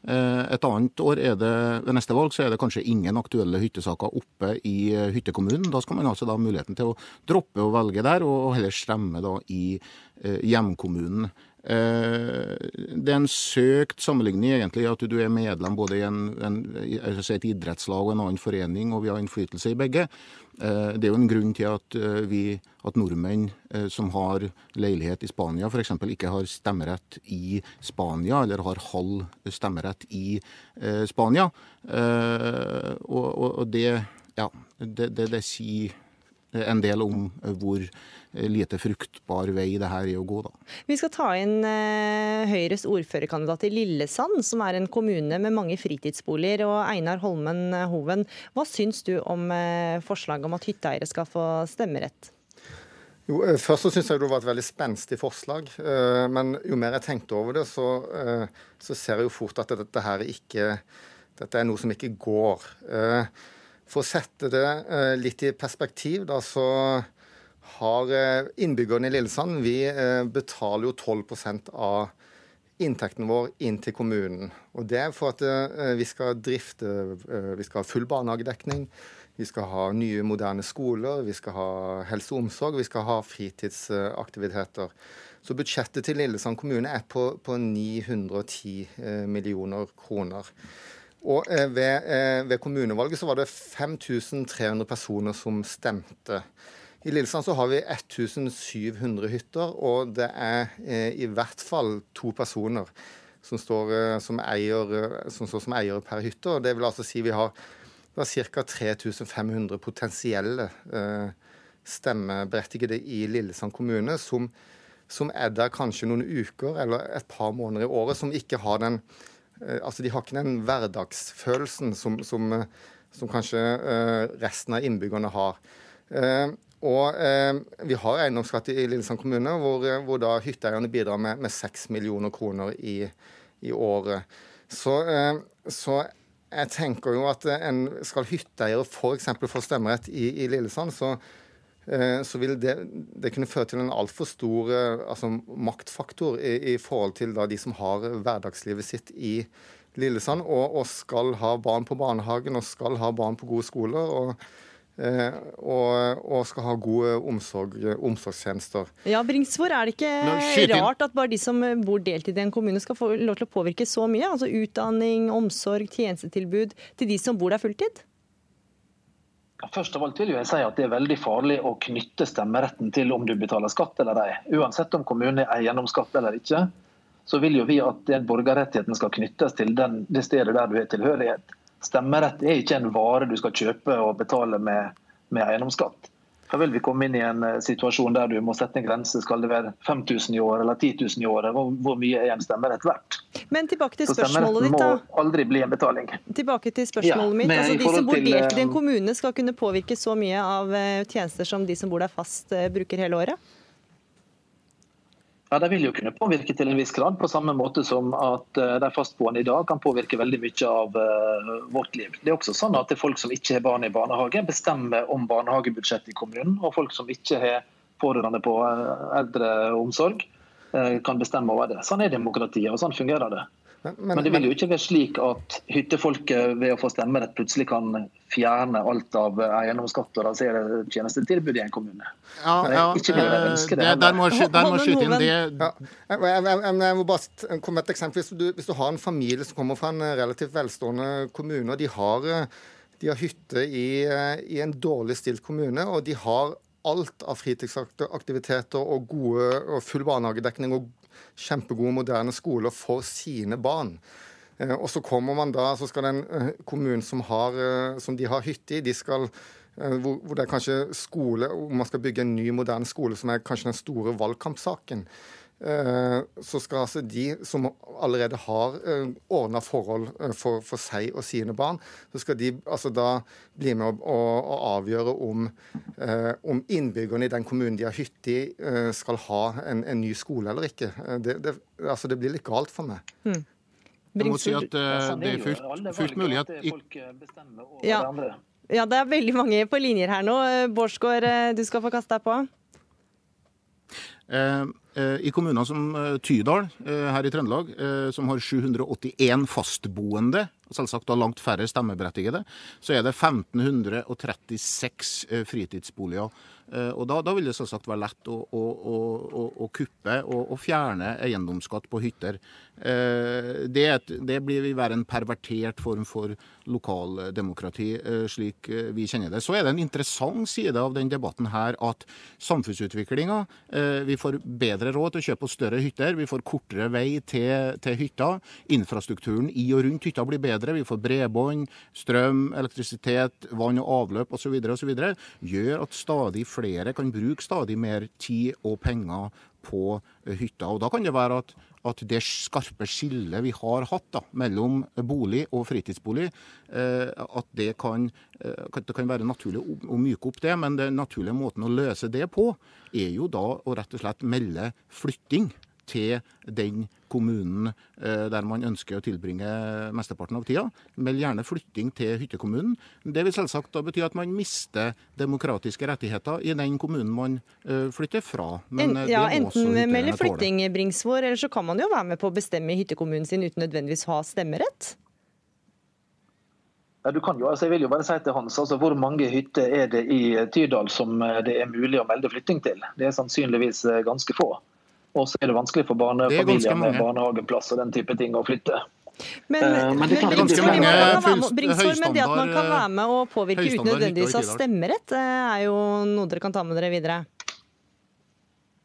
Eh, et annet år er det, ved neste valg så er det kanskje ingen aktuelle hyttesaker oppe i eh, hyttekommunen. Da skal man altså da ha muligheten til å droppe å velge der, og heller stemme da i hjemkommunen. Eh, det er en søkt sammenligning egentlig at du er medlem både i en, en, et idrettslag og en annen forening, og vi har innflytelse i begge. Eh, det er jo en grunn til at, eh, vi, at nordmenn som har leilighet i Spania f.eks. ikke har stemmerett i Spania, eller har halv stemmerett i Spania. Og, og, og det, ja, det, det, det sier en del om hvor lite fruktbar vei det her er å gå. Da. Vi skal ta inn eh, Høyres ordførerkandidat i Lillesand, som er en kommune med mange fritidsboliger. og Einar Holmen Hoven, hva syns du om eh, forslaget om at hytteeiere skal få stemmerett? Jo, eh, først så syns jeg det var et veldig spenstig forslag. Men jo mer jeg tenkte over det, så, så ser jeg jo fort at dette her ikke Dette er noe som ikke går. For å sette det litt i perspektiv, da, så har eh, innbyggerne i Lillesand Vi eh, betaler jo 12% av inntekten vår inn til kommunen. Og Det er for at eh, vi skal drifte Vi skal ha full barnehagedekning. Vi skal ha nye, moderne skoler, vi skal ha helse og omsorg, vi skal ha fritidsaktiviteter. Så budsjettet til Lillesand kommune er på, på 910 millioner kroner. Og ved, ved, kommunevalget så var det 5300 personer som stemte. I Lillesand så har vi 1700 hytter, og det er eh, i hvert fall to personer som står eh, som, eier, eh, som, står som eier per hytte. Det vil altså si vi har, ca. 3500 potensielle eh, stemmeberettigede i Lillesand kommune som, som, er der kanskje noen uker eller et par måneder i året, som ikke har den eh, altså De har ikke den hverdagsfølelsen som, som, som kanskje eh, resten av innbyggerne har. Og eh, vi har eiendomsskatt i Lillesand kommune, hvor, eh, hvor da hytteeierne bidrar med, med 6 millioner kroner i, i året. Så, eh, så, jeg tenker jo at en skal hytteeiere f.eks. få stemmerett i, i Lillesand, så, eh, så vil det, det, kunne føre til en altfor stor eh, altså, maktfaktor i, i, forhold til da, de som har hverdagslivet sitt i Lillesand, og, og skal ha barn på barnehagen og skal ha barn på gode skoler. og Eh, og, og, skal ha gode omsorg, omsorgstjenester. Ja, Bringsvor, Er det ikke rart at bare de som bor deltid i en kommune skal få lov til å påvirke så mye? Altså utdanning, omsorg, tjenestetilbud til de som bor der fulltid? Først av alt vil jeg si at Det er veldig farlig å knytte stemmeretten til om du betaler skatt eller ei. Uansett om kommunen er eiendomsskatt eller ikke, så vil jo vi at den borgerrettigheten skal knyttes til den, det stedet der du har tilhørighet. Stemmerett er ikke en vare du skal kjøpe og betale med, med eiendomsskatt. Da vil vi komme inn i en eh, situasjon der du må sette en grense. Skal det være 5000 i år eller 10 000 i året? Hvor, hvor, mye er en stemmerett verdt? Men tilbake til spørsmålet ditt, da. må aldri bli en betaling. Tilbake til spørsmålet ja, mitt. Altså, de som bor delt i en eh, kommune, skal kunne påvirke så mye av eh, tjenester som de som bor der fast, bruker hele året? Ja, De vil jo kunne påvirke til en viss grad, på samme måte som at eh, de fastboende i dag kan påvirke veldig mye av uh, vårt liv. Det er også sånn at det er folk som ikke har barn i barnehage, bestemmer om barnehagebudsjettet i kommunen. Og folk som ikke har pårørende på uh, eldreomsorg, kan bestemme over det. Sånn er demokratiet, og sånn fungerer det. Men, men, men, det vil jo ikke være slik at hyttefolket ved å få stemmerett plutselig kan fjerne alt av eiendomsskatt og rasere tjenestetilbudet i en kommune. Ja, ja, ikke vil jeg ønske det. Der må jeg skyte inn det. Ja, jeg, jeg, jeg, må bare komme med et eksempel. Hvis du, hvis du, har en familie som kommer fra en relativt velstående kommune, og de har, de har hytte i, i en dårlig stilt kommune, og de har alt av fritidsaktiviteter og, gode, og full barnehagedekning og kjempegode, moderne skoler for sine barn. Eh, og så kommer man da, så skal den eh, kommunen som, har, eh, som de har hytte i, de skal hvor, hvor, det er kanskje skole, hvor man skal bygge en ny, moderne skole, som er kanskje den store valgkampsaken. Eh, så skal altså de som allerede har eh, ordna forhold eh, for, for, seg og sine barn, så skal de altså da bli med å, å avgjøre om, om, innbyggerne i den kommunen de har hytte i, skal ha en, en, ny skole eller ikke. Det, det, altså det blir litt galt for meg. Mm. Jeg må si at uh, det er fullt, fullt mulig at ja. ja, det er veldig mange på linjer her nå. Bårdsgaard, du skal få kaste deg på. Uh, I kommuner som Tydal her i Trøndelag, som har 781 fastboende, selvsagt da langt færre stemmeberettigede, så er det 1536 fritidsboliger Eh, og da, da, vil det selvsagt være lett å, å, å, å kuppe og, fjerne eiendomsskatt på hytter. Eh, det, det blir være en pervertert form for lokaldemokrati, eh, slik vi kjenner det. Så er det en interessant side av den debatten her at samfunnsutviklinga Vi får bedre råd til å kjøpe større hytter, vi får kortere vei til, til hytta. Infrastrukturen i og rundt hytta blir bedre. Vi får bredbånd, strøm, elektrisitet, vann og avløp osv. osv. Gjør at stadig flere kan bruke stadig mer tid og penger på eh, hytta. Og Da kan det være at, at det skarpe skillet vi har hatt da, mellom bolig og fritidsbolig, eh, at det kan, eh, det kan, være naturlig å myke opp det. Men den naturlige måten å løse det på, er jo da å rett og slett melde flytting til den kommunen eh, der man ønsker å tilbringe mesteparten av tida. Meld gjerne flytting til hyttekommunen. Det vil selvsagt da bety at man mister demokratiske rettigheter i den kommunen man eh, flytter fra. Men, en, ja, enten melder flytting, Bringsvår, eller så kan man jo være med på å bestemme i hyttekommunen sin uten nødvendigvis ha stemmerett? Ja, du kan jo, altså jeg vil jo bare si til Hans, altså Hvor mange hytter er det i Tydal som det er mulig å melde flytting til? Det er sannsynligvis ganske få. Og så er det vanskelig for barnefamilier med barnehageplass og den type ting å flytte. Men, men, men, det, Bringsvår, men det at man kan være med og påvirke uten nødvendigvis å ha stemmerett, eh, er jo noe dere kan ta med dere videre?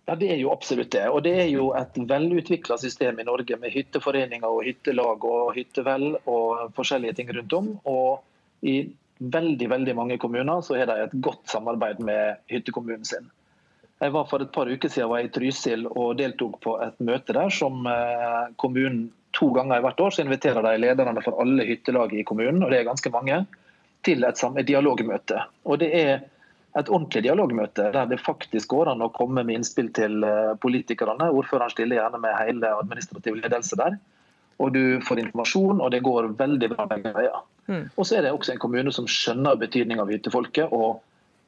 Ja, Det er jo absolutt det. Og det er jo et velutvikla system i Norge med hytteforeninger og hyttelag og hyttevell og forskjellige ting rundt om. Og i veldig veldig mange kommuner så er det et godt samarbeid med hyttekommunen sin. Jeg var For et par uker siden var jeg i Trysil og deltok på et møte der som eh, kommunen to ganger i hvert år så inviterer de lederne for alle hyttelag i kommunen, og det er ganske mange, til et, et dialogmøte. Og Det er et ordentlig dialogmøte der det faktisk går an å komme med innspill til eh, politikerne. Ordføreren stiller gjerne med hele administrativ ledelse der. Og du får informasjon, og det går veldig bra begge veier. Mm. Og så er det også en kommune som skjønner betydning av hyttefolket og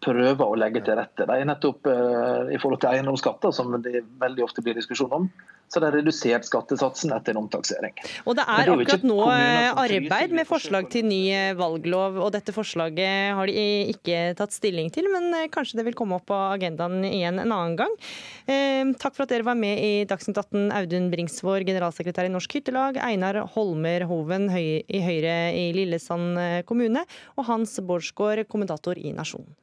prøver å legge til rette. Det er nettopp uh, I forhold til eiendomsskatter, som det veldig ofte blir diskusjon om, så det er redusert skattesatsen etter en omtaksering. Og Det er, det er akkurat nå eh, arbeid med forslag til ny eh, valglov, og dette forslaget har de ikke tatt stilling til, men kanskje det vil komme opp på agendaen igjen en annen gang. Eh, takk for at dere var med i Dagsnytt 18, Audun Bringsvår, generalsekretær i Norsk Hyttelag, Einar Holmer Hoven i Høyre i Lillesand kommune, og Hans Bårdsgaard, kommentator i Nasjonen.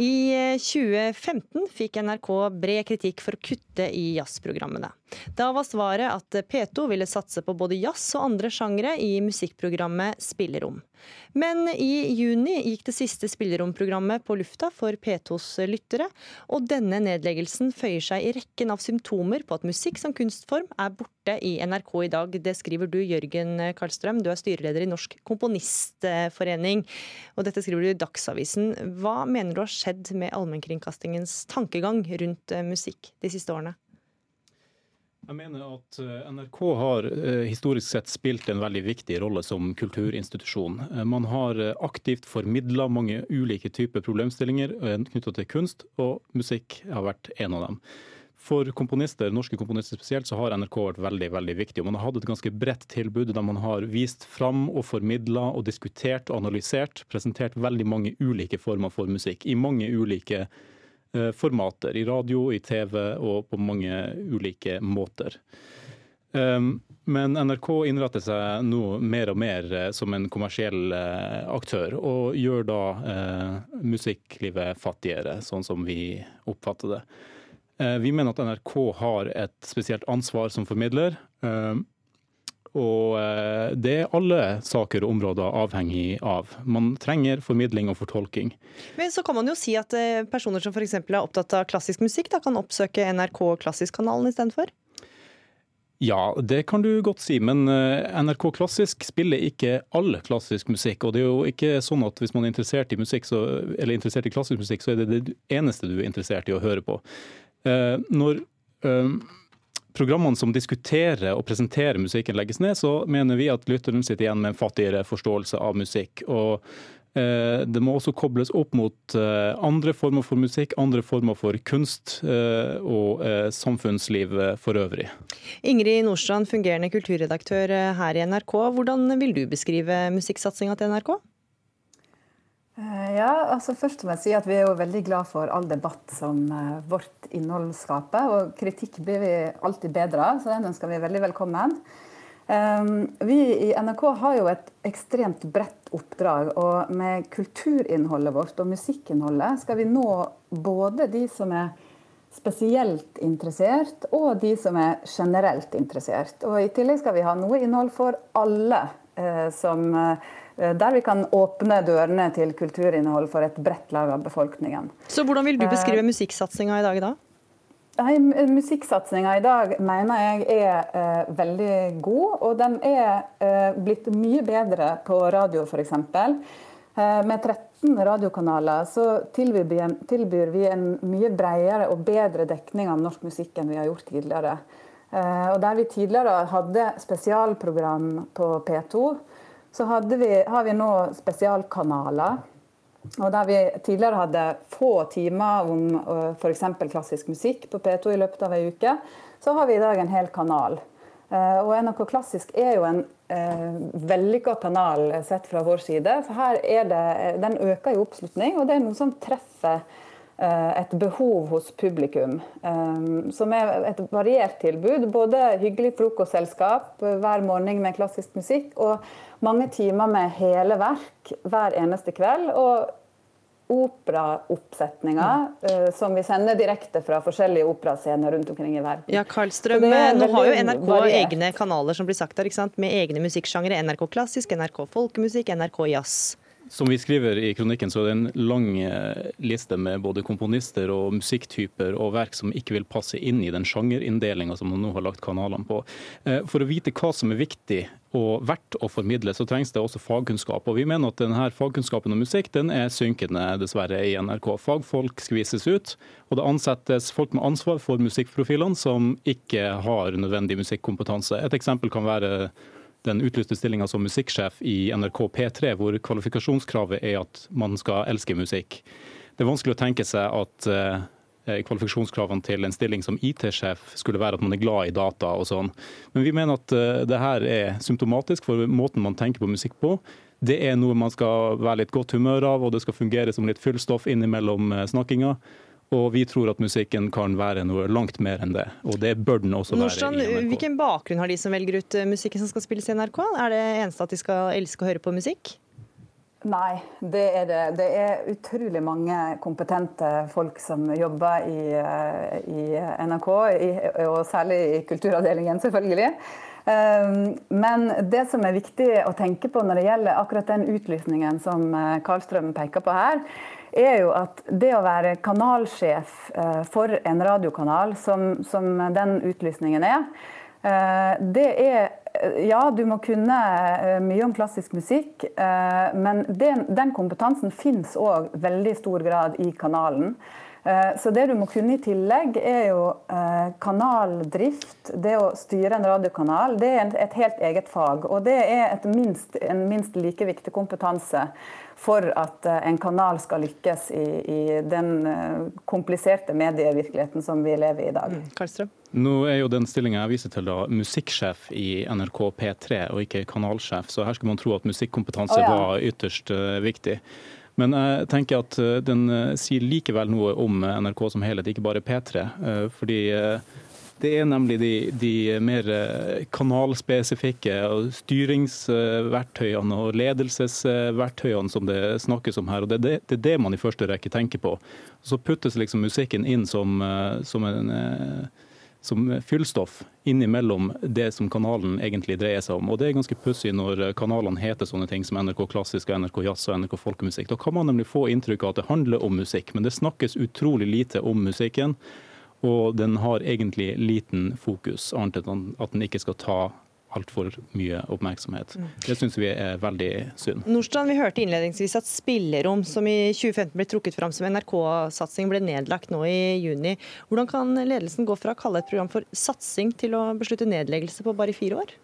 I 2015 fikk NRK bred kritikk for å kutte i jazzprogrammene. Da var svaret at P2 ville satse på både jazz og andre sjangre i musikkprogrammet Spillerom. Men i juni gikk det siste spilleromprogrammet på lufta for P2s lyttere, og denne nedleggelsen føyer seg i rekken av symptomer på at musikk som kunstform er borte i NRK i dag. Det skriver du, Jørgen Karlstrøm. Du er styreleder i Norsk Komponistforening, og dette skriver du i Dagsavisen. Hva mener du har skjedd med allmennkringkastingens tankegang rundt musikk de siste årene? Jeg mener at eh, NRK har eh, historisk sett spilt en veldig viktig rolle som kulturinstitusjon. Eh, man har aktivt formidla mange ulike typer problemstillinger knytta til kunst, og musikk har vært en av dem. For komponister, norske komponister spesielt, så har NRK vært veldig veldig viktig. og Man har hatt et ganske bredt tilbud der man har vist fram og formidla og diskutert og analysert, presentert veldig mange ulike former for musikk i mange ulike formater. I radio, i TV og på mange ulike måter. Men NRK innretter seg nå mer og mer eh, som en kommersiell eh, aktør, og gjør da musikklivet fattigere, sånn som vi oppfatter det. Vi mener at NRK har et spesielt ansvar som formidler. Og eh, det er alle saker og områder avhengig av. Man trenger formidling og fortolking. Men så kan man jo si at eh, personer som f.eks. er opptatt av klassisk musikk, da kan oppsøke NRK Klassisk-kanalen istedenfor? Ja, det kan du godt si, men NRK Klassisk spiller ikke all klassisk musikk. Og det er jo ikke sånn at hvis man er interessert i musikk, så, eller interessert i klassisk musikk, så er det det eneste du er interessert i å høre på. Når programmene som diskuterer og presenterer musikken legges ned, så mener vi at lytteren sitter igjen med en fattigere forståelse av musikk. Og eh, det må også kobles opp mot eh, andre former for musikk, andre former for kunst eh, og samfunnsliv for øvrig. Ingrid Nordstrand, fungerende kulturredaktør her i NRK. Hvordan vil du beskrive musikksatsinga til NRK? Eh, ja, altså Først må jeg si at vi er jo veldig glad for all debatt som uh, vårt innhold skaper. Og kritikk blir vi alltid bedre av, så den ønsker vi veldig velkommen. Vi i NRK har jo et ekstremt bredt oppdrag. Og med kulturinnholdet vårt og musikkinnholdet skal vi nå både de som er spesielt interessert, og de som er generelt interessert. Og I tillegg skal vi ha noe innhold for alle uh, som Eh, der vi kan åpne dørene til kulturinnhold for et bredt lag av befolkningen. Så Hvordan vil du beskrive eh, musikksatsinga i dag, da? Musikksatsinga i dag mener jeg er eh, veldig god, og den er eh, blitt mye bedre på radio f.eks. Eh, med 13 radiokanaler så tilbyr vi, en, tilbyr vi en mye bredere og bedre dekning av norsk musikk enn vi har gjort tidligere. Eh, og Der vi tidligere hadde spesialprogram på P2, så vi, har vi nå spesialkanaler. Og Der vi tidligere hadde få timer om f.eks. klassisk musikk på P2 i løpet av ei uke, så har vi i dag en hel kanal. Og NRK Klassisk er jo en eh, vellykka kanal sett fra vår side. For her er det, den øker i oppslutning, og det er noe som treffer et behov hos publikum. Um, som er et variert tilbud. Både hyggelig frokostselskap hver morgen med klassisk musikk. og mange timer med hele verk hver eneste kveld. og operaoppsetninger mm. uh, som vi sender direkte fra forskjellige operascener rundt omkring i verden. Ja, Karlstrøm, Nå har jo NRK variert. egne kanaler som blir sagt der, med egne musikksjangere. NRK klassisk, NRK folkemusikk, NRK jazz. Som vi skriver i kronikken, så er det en lang eh, liste med både komponister og musikktyper og verk som ikke vil passe inn i den sjangerinndelinga som man nå har lagt kanalene på. Eh, for å vite hva som er viktig og verdt å formidle, så trengs det også fagkunnskap. Og vi mener at denne fagkunnskapen om musikk den er synkende, dessverre, i NRK. Fagfolk skvises ut, og det ansettes folk med ansvar for musikkprofilene som ikke har nødvendig musikkompetanse. Et eksempel kan være den utlyste stillinga som musikksjef i NRK P3, hvor kvalifikasjonskravet er at man skal elske musikk. Det er vanskelig å tenke seg at uh, kvalifikasjonskravene til en stilling som IT-sjef skulle være at man er glad i data og sånn. Men vi mener at uh, det her er symptomatisk for måten man tenker på musikk på. Det er noe man skal være litt godt humør av, og det skal fungere som litt fyllstoff innimellom uh, snakkinga. Og vi tror at musikken kan være noe langt mer enn det. Og det bør den også Nordstrand, være i NRK. Hvilken bakgrunn har de som velger ut eh, musikken som skal spilles i NRK? Er det eneste at de skal elske å høre på musikk? Nei, det er det. Det er utrolig mange kompetente folk som jobber i, eh, i NRK, i, og særlig i kulturavdelingen, selvfølgelig. Ehm, men det som er viktig å tenke på når det gjelder akkurat den utlysningen som eh, Karlstrøm peker på her, er jo at det å være kanalsjef eh, for en radiokanal, som, som den utlysningen er, eh, det er Ja, du må kunne mye om klassisk musikk, men den, den kompetansen fins òg veldig stor grad i kanalen. Så det du må kunne i tillegg, er jo kanaldrift. Det å styre en radiokanal. Det er et helt eget fag. Og det er minst, en minst like viktig kompetanse for at eh, en kanal skal lykkes i, i den eh, kompliserte medievirkeligheten som vi lever i i dag. Mm. Nå er jo den stillinga jeg viser til da musikksjef i NRK P3, og ikke kanalsjef, så her skulle man tro at musikkompetanse oh, ja. var ytterst uh, viktig. Men jeg tenker at den sier likevel noe om NRK som helhet, ikke bare P3. Fordi det er nemlig de, de mer eh, kanalspesifikke styringsverktøyene og ledelsesverktøyene som det snakkes om her. og Det det, er det man i første rekke tenker på. Så puttes liksom musikken inn som, eh, som en eh, som fyllstoff innimellom det som kanalen egentlig dreier seg om. Og Det er ganske pussig når kanalene heter sånne ting som NRK Klassisk, NRK Jazz og NRK Folkemusikk. Da kan man nemlig få inntrykk av at det handler om musikk, men det snakkes utrolig lite om musikken. Og den har egentlig liten fokus, annet enn at den ikke skal ta altfor mye oppmerksomhet. Det syns vi er veldig synd. Nordstrand, vi hørte innledningsvis at Spillerom, som i 2015 ble trukket fram som NRK-satsing, ble nedlagt nå i juni. Hvordan kan ledelsen gå fra å kalle et program for satsing til å beslutte nedleggelse på bare fire år?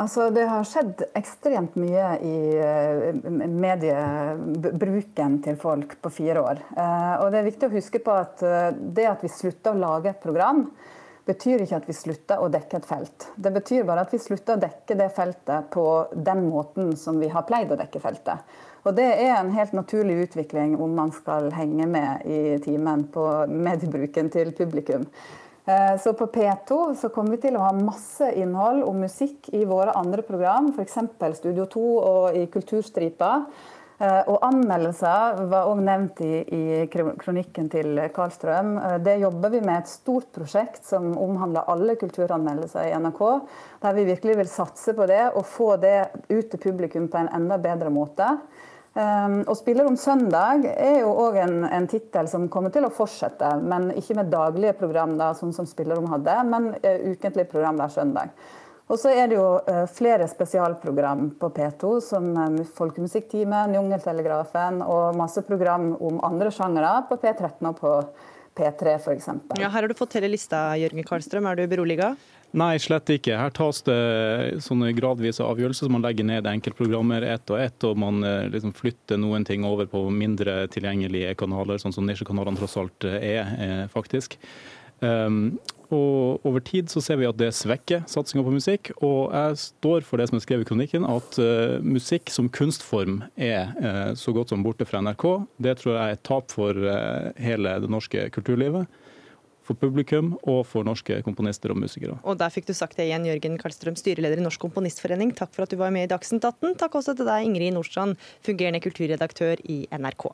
Altså, det har skjedd ekstremt mye i eh, mediebruken til folk på fire år. Eh, og det er viktig å huske på at eh, det at vi slutter å lage et program, betyr ikke at vi slutter å dekke et felt. Det betyr bare at vi slutter å dekke det feltet på den måten som vi har pleid å dekke feltet. Og Det er en helt naturlig utvikling om man skal henge med i timen på mediebruken til publikum. Eh, så på P2 så kommer vi til å ha masse innhold om musikk i våre andre program, f.eks. Studio 2 og i Kulturstripa. Eh, og anmeldelser var òg nevnt i, i, kronikken til Karlstrøm. Eh, det jobber vi med et stort prosjekt som omhandler alle kulturanmeldelser i NRK. Der vi virkelig vil satse på det og få det ut til publikum på en enda bedre måte. Um, og 'Spiller om søndag' er jo òg en, en tittel som kommer til å fortsette. Men ikke med daglige program, da, sånn som 'Spiller om' hadde, men ukentlig program hver søndag. Og så er det jo uh, flere spesialprogram på P2, som um, Folkemusikktimen, Jungeltelegrafen og masse program om andre sjangere på P13 og på P3 f.eks. Ja, her har du fått hele lista, Jørgen Karlstrøm. Er du beroliga? Nei, slett ikke. Her tas det sånne gradvise avgjørelser. Man legger ned enkeltprogrammer ett og ett, og man eh, liksom flytter noen ting over på mindre tilgjengelige kanaler, sånn som nisjekanalene tross alt er, eh, faktisk. Um, og over tid så ser vi at det svekker satsinga på musikk. Og jeg står for det som er skrevet i kronikken, at uh, musikk som kunstform er uh, så godt som borte fra NRK. Det tror jeg er et tap for uh, hele det norske kulturlivet. For publikum og for norske komponister og musikere. Og der fikk du sagt det igjen, Jørgen Karlstrøm, styreleder i Norsk Komponistforening. Takk for at du var med i Dagsnytt 18. Takk også til deg, Ingrid Nordstrand, fungerende kulturredaktør i NRK.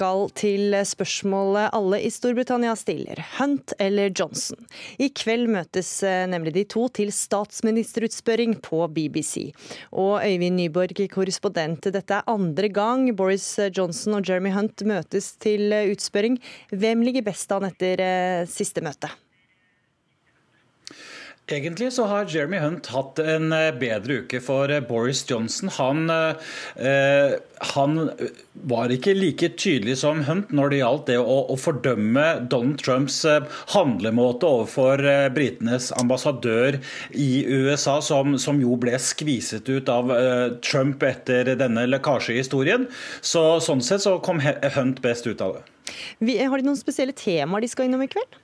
Skal til spørsmålet alle i Storbritannia stiller. Hunt eller Johnson? I kveld møtes eh, nemlig de to til statsministerutspørring på BBC. Og Øyvind Nyborg, korrespondent, dette er andre gang Boris Johnson og Jeremy Hunt møtes til utspørring. Hvem ligger best an etter eh, siste møte? Egentlig så har Jeremy Hunt hatt en eh, bedre uke for eh, Boris Johnson. Han, eh, han var ikke like tydelig som Hunt når det gjaldt det å, å fordømme Donald Trumps eh, handlemåte overfor britenes ambassadør i USA, som, som jo ble skviset ut av eh, Trump etter denne lekkasjehistorien. Så, sånn sett så kom Hunt best ut av det. Har de noen spesielle temaer de skal innom i kveld?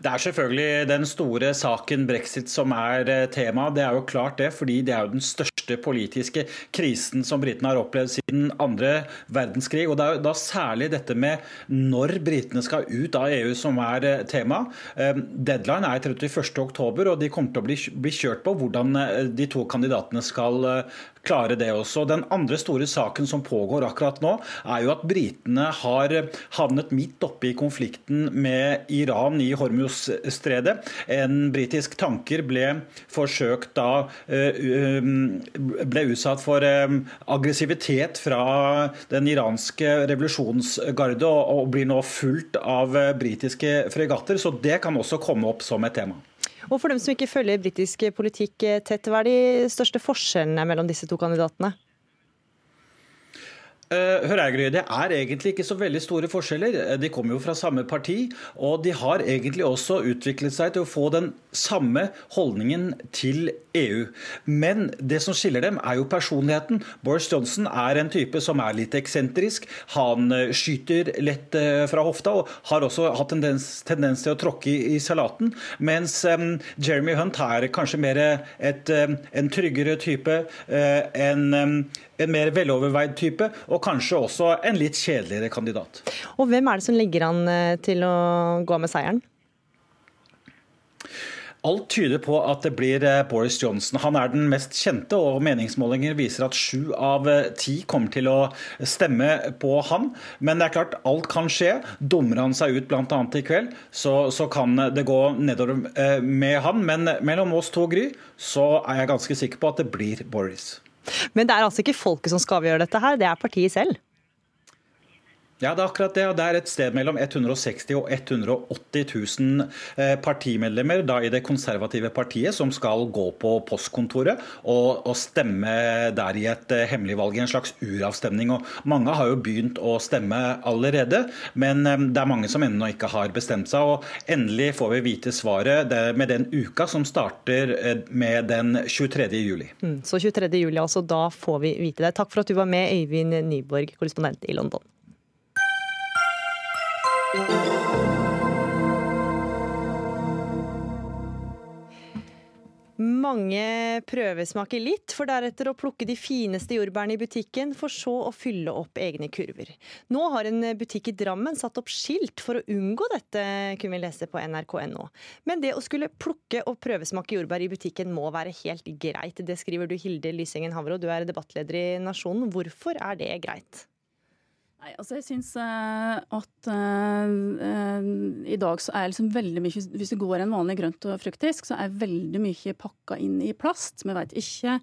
Det er selvfølgelig den store saken brexit som er eh, tema. Det er jo klart det, fordi det er jo den største politiske krisen som britene har opplevd siden andre verdenskrig. Og det er jo da særlig dette med når britene skal ut av EU som er eh, tema. Eh, deadline er 31.10, og de kommer til å bli, kjørt på hvordan de to kandidatene skal klare det også. Den andre store saken som pågår akkurat nå, er jo at britene har havnet midt oppe i konflikten med Iran i Hormuz-stredet. En britisk tanker ble forsøkt da eh, ble utsatt for eh, aggressivitet fra den iranske revolusjonsgarde og blir nå fulgt av britiske fregatter, så det kan også komme opp som et tema. Og for dem som ikke følger britisk politikk tett, hva er de største forskjellene mellom disse to kandidatene? Uh, hør her, Gry, Det er egentlig ikke så veldig store forskjeller. Eh, de kommer jo fra samme parti, og de har egentlig også utviklet seg til å få den samme holdningen til EU. Men det som skiller dem, er jo personligheten. Boris Johnson er en type som er litt eksentrisk. Han uh, skyter lett fra hofta og har også hatt tendens, tendens til å tråkke i, salaten. Mens Jeremy Hunt er kanskje mer et, en tryggere type. en um, en mer veloverveid type, og kanskje også en litt kjedeligere kandidat. Og Hvem er det som ligger an eh, til å gå med seieren? Alt tyder på at det blir eh, Boris Johnson. Han er den mest kjente, og meningsmålinger viser at sju av eh, ti kommer til å stemme på han. Men det er klart, alt kan skje. Dummer han seg ut bl.a. i kveld, så, så, kan det gå nedover med han. Men mellom oss to, Gry, så er jeg ganske sikker på at det blir Boris. Men det er altså ikke folket som skal avgjøre dette her, det er partiet selv? Ja, det er akkurat det. og Det er et sted mellom 160 og 180 000 eh, partimedlemmer da i det konservative partiet som skal gå på postkontoret og, og stemme der i et eh, hemmelig valg, i en slags uravstemning. Og Mange har jo begynt å stemme allerede, men eh, det er mange som ennå ikke har bestemt seg. og Endelig får vi vite svaret med den uka som starter med den 23. juli. Mm, så 23. juli, altså. Da får vi vite det. Takk for at du var med, Øyvind Nyborg, korrespondent i London. Mange prøvesmaker litt, for deretter å plukke de fineste jordbærene i butikken, for så å fylle opp egne kurver. Nå har en butikk i Drammen satt opp skilt for å unngå dette, kunne vi lese på nrk.no. Men det å skulle plukke og prøvesmake jordbær i butikken må være helt greit. Det skriver du Hilde Lysengen Havro, du er debattleder i Nasjonen. Hvorfor er det greit? Nei, altså jeg syns uh, at uh, i dag så er liksom veldig mye Hvis du går en vanlig grønt og fruktdisk, så er veldig mye pakka inn i plast. Vi veit ikke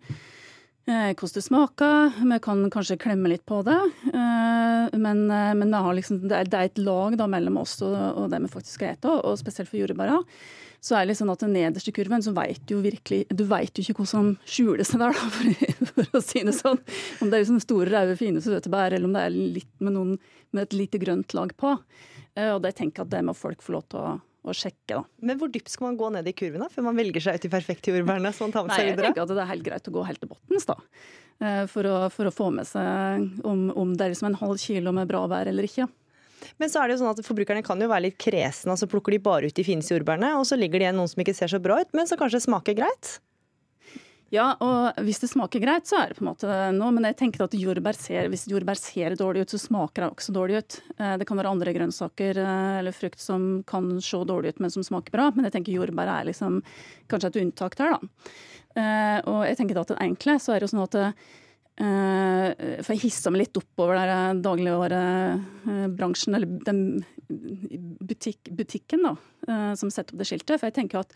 hvordan det smaker. Vi kan kanskje klemme litt på det. men, men liksom, det, er, det, er, et lag da, mellom oss og, det vi faktisk skal spise, og spesielt for jordbæra så er det litt sånn at den nederste kurven, så vet du jo virkelig Du vet jo ikke hva som skjuler seg der, da, for, for, å si det sånn. Om det er liksom store, røde, fine søte eller om det er litt med, noen, med et lite grønt lag på. Eh, og det tenker jeg at det må folk få lov til å å sjekke. Da. Men hvor dypt skal man gå ned i kurven da, før man velger seg ut de perfekte jordbærene? så man tar med Nei, seg videre? Jeg tenker at det er helt greit å gå helt til bunns, da. Eh, for å, for å, få med seg om, om det er liksom en halv kilo med bra bær eller ikke. Men så er det jo sånn at forbrukerne kan jo være litt kresne, og så plukker de bare ut de fineste jordbærene, og så ligger det igjen noen som ikke ser så bra ut, men som kanskje smaker greit. Ja, og hvis det smaker greit, så er det på en måte noe. Men jeg tenker at jordbær ser, hvis jordbær ser dårlig ut, så smaker det også dårlig ut. Eh, det kan være andre grønnsaker eh, eller frukt som kan se dårlig ut, men som smaker bra. Men jeg tenker jordbær er liksom kanskje et unntak der, da. Eh, og jeg tenker at det enkle, så er det jo sånn at for jeg hissa meg litt oppover der dagligvarebransjen, eller den butikk, butikken da, som setter opp det skiltet. For jeg tenker at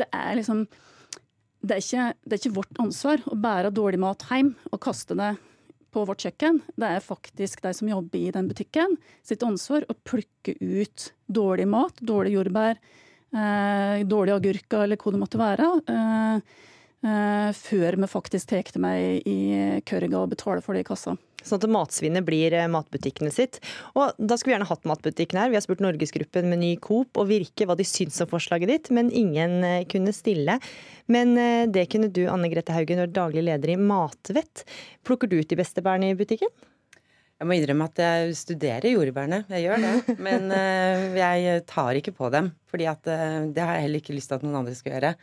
det er liksom det er, ikke, det er ikke vårt ansvar å bære dårlig mat hjem og kaste det på vårt kjøkken. Det er faktisk de som jobber i den butikken sitt ansvar å plukke ut dårlig mat, dårlig jordbær, eh, dårlige agurker eller hva det måtte være. eh, eh, før vi faktisk tar det med i kørga og betaler for det i kassa. Sånn at matsvinnet blir eh, matbutikkene sitt. Og Da skulle vi gjerne hatt matbutikken her. Vi har spurt Norgesgruppen med ny Coop og Virke hva de syns om forslaget ditt, men ingen eh, kunne stille. Men det kunne du, Anne Grete Haugen, er daglig leder i Matvett. Plukker du ut de beste bærene i butikken? Jeg må innrømme at jeg studerer jordbærene. Jeg gjør det. Men jeg tar ikke på dem. fordi det har jeg heller ikke lyst til at noen andre skal gjøre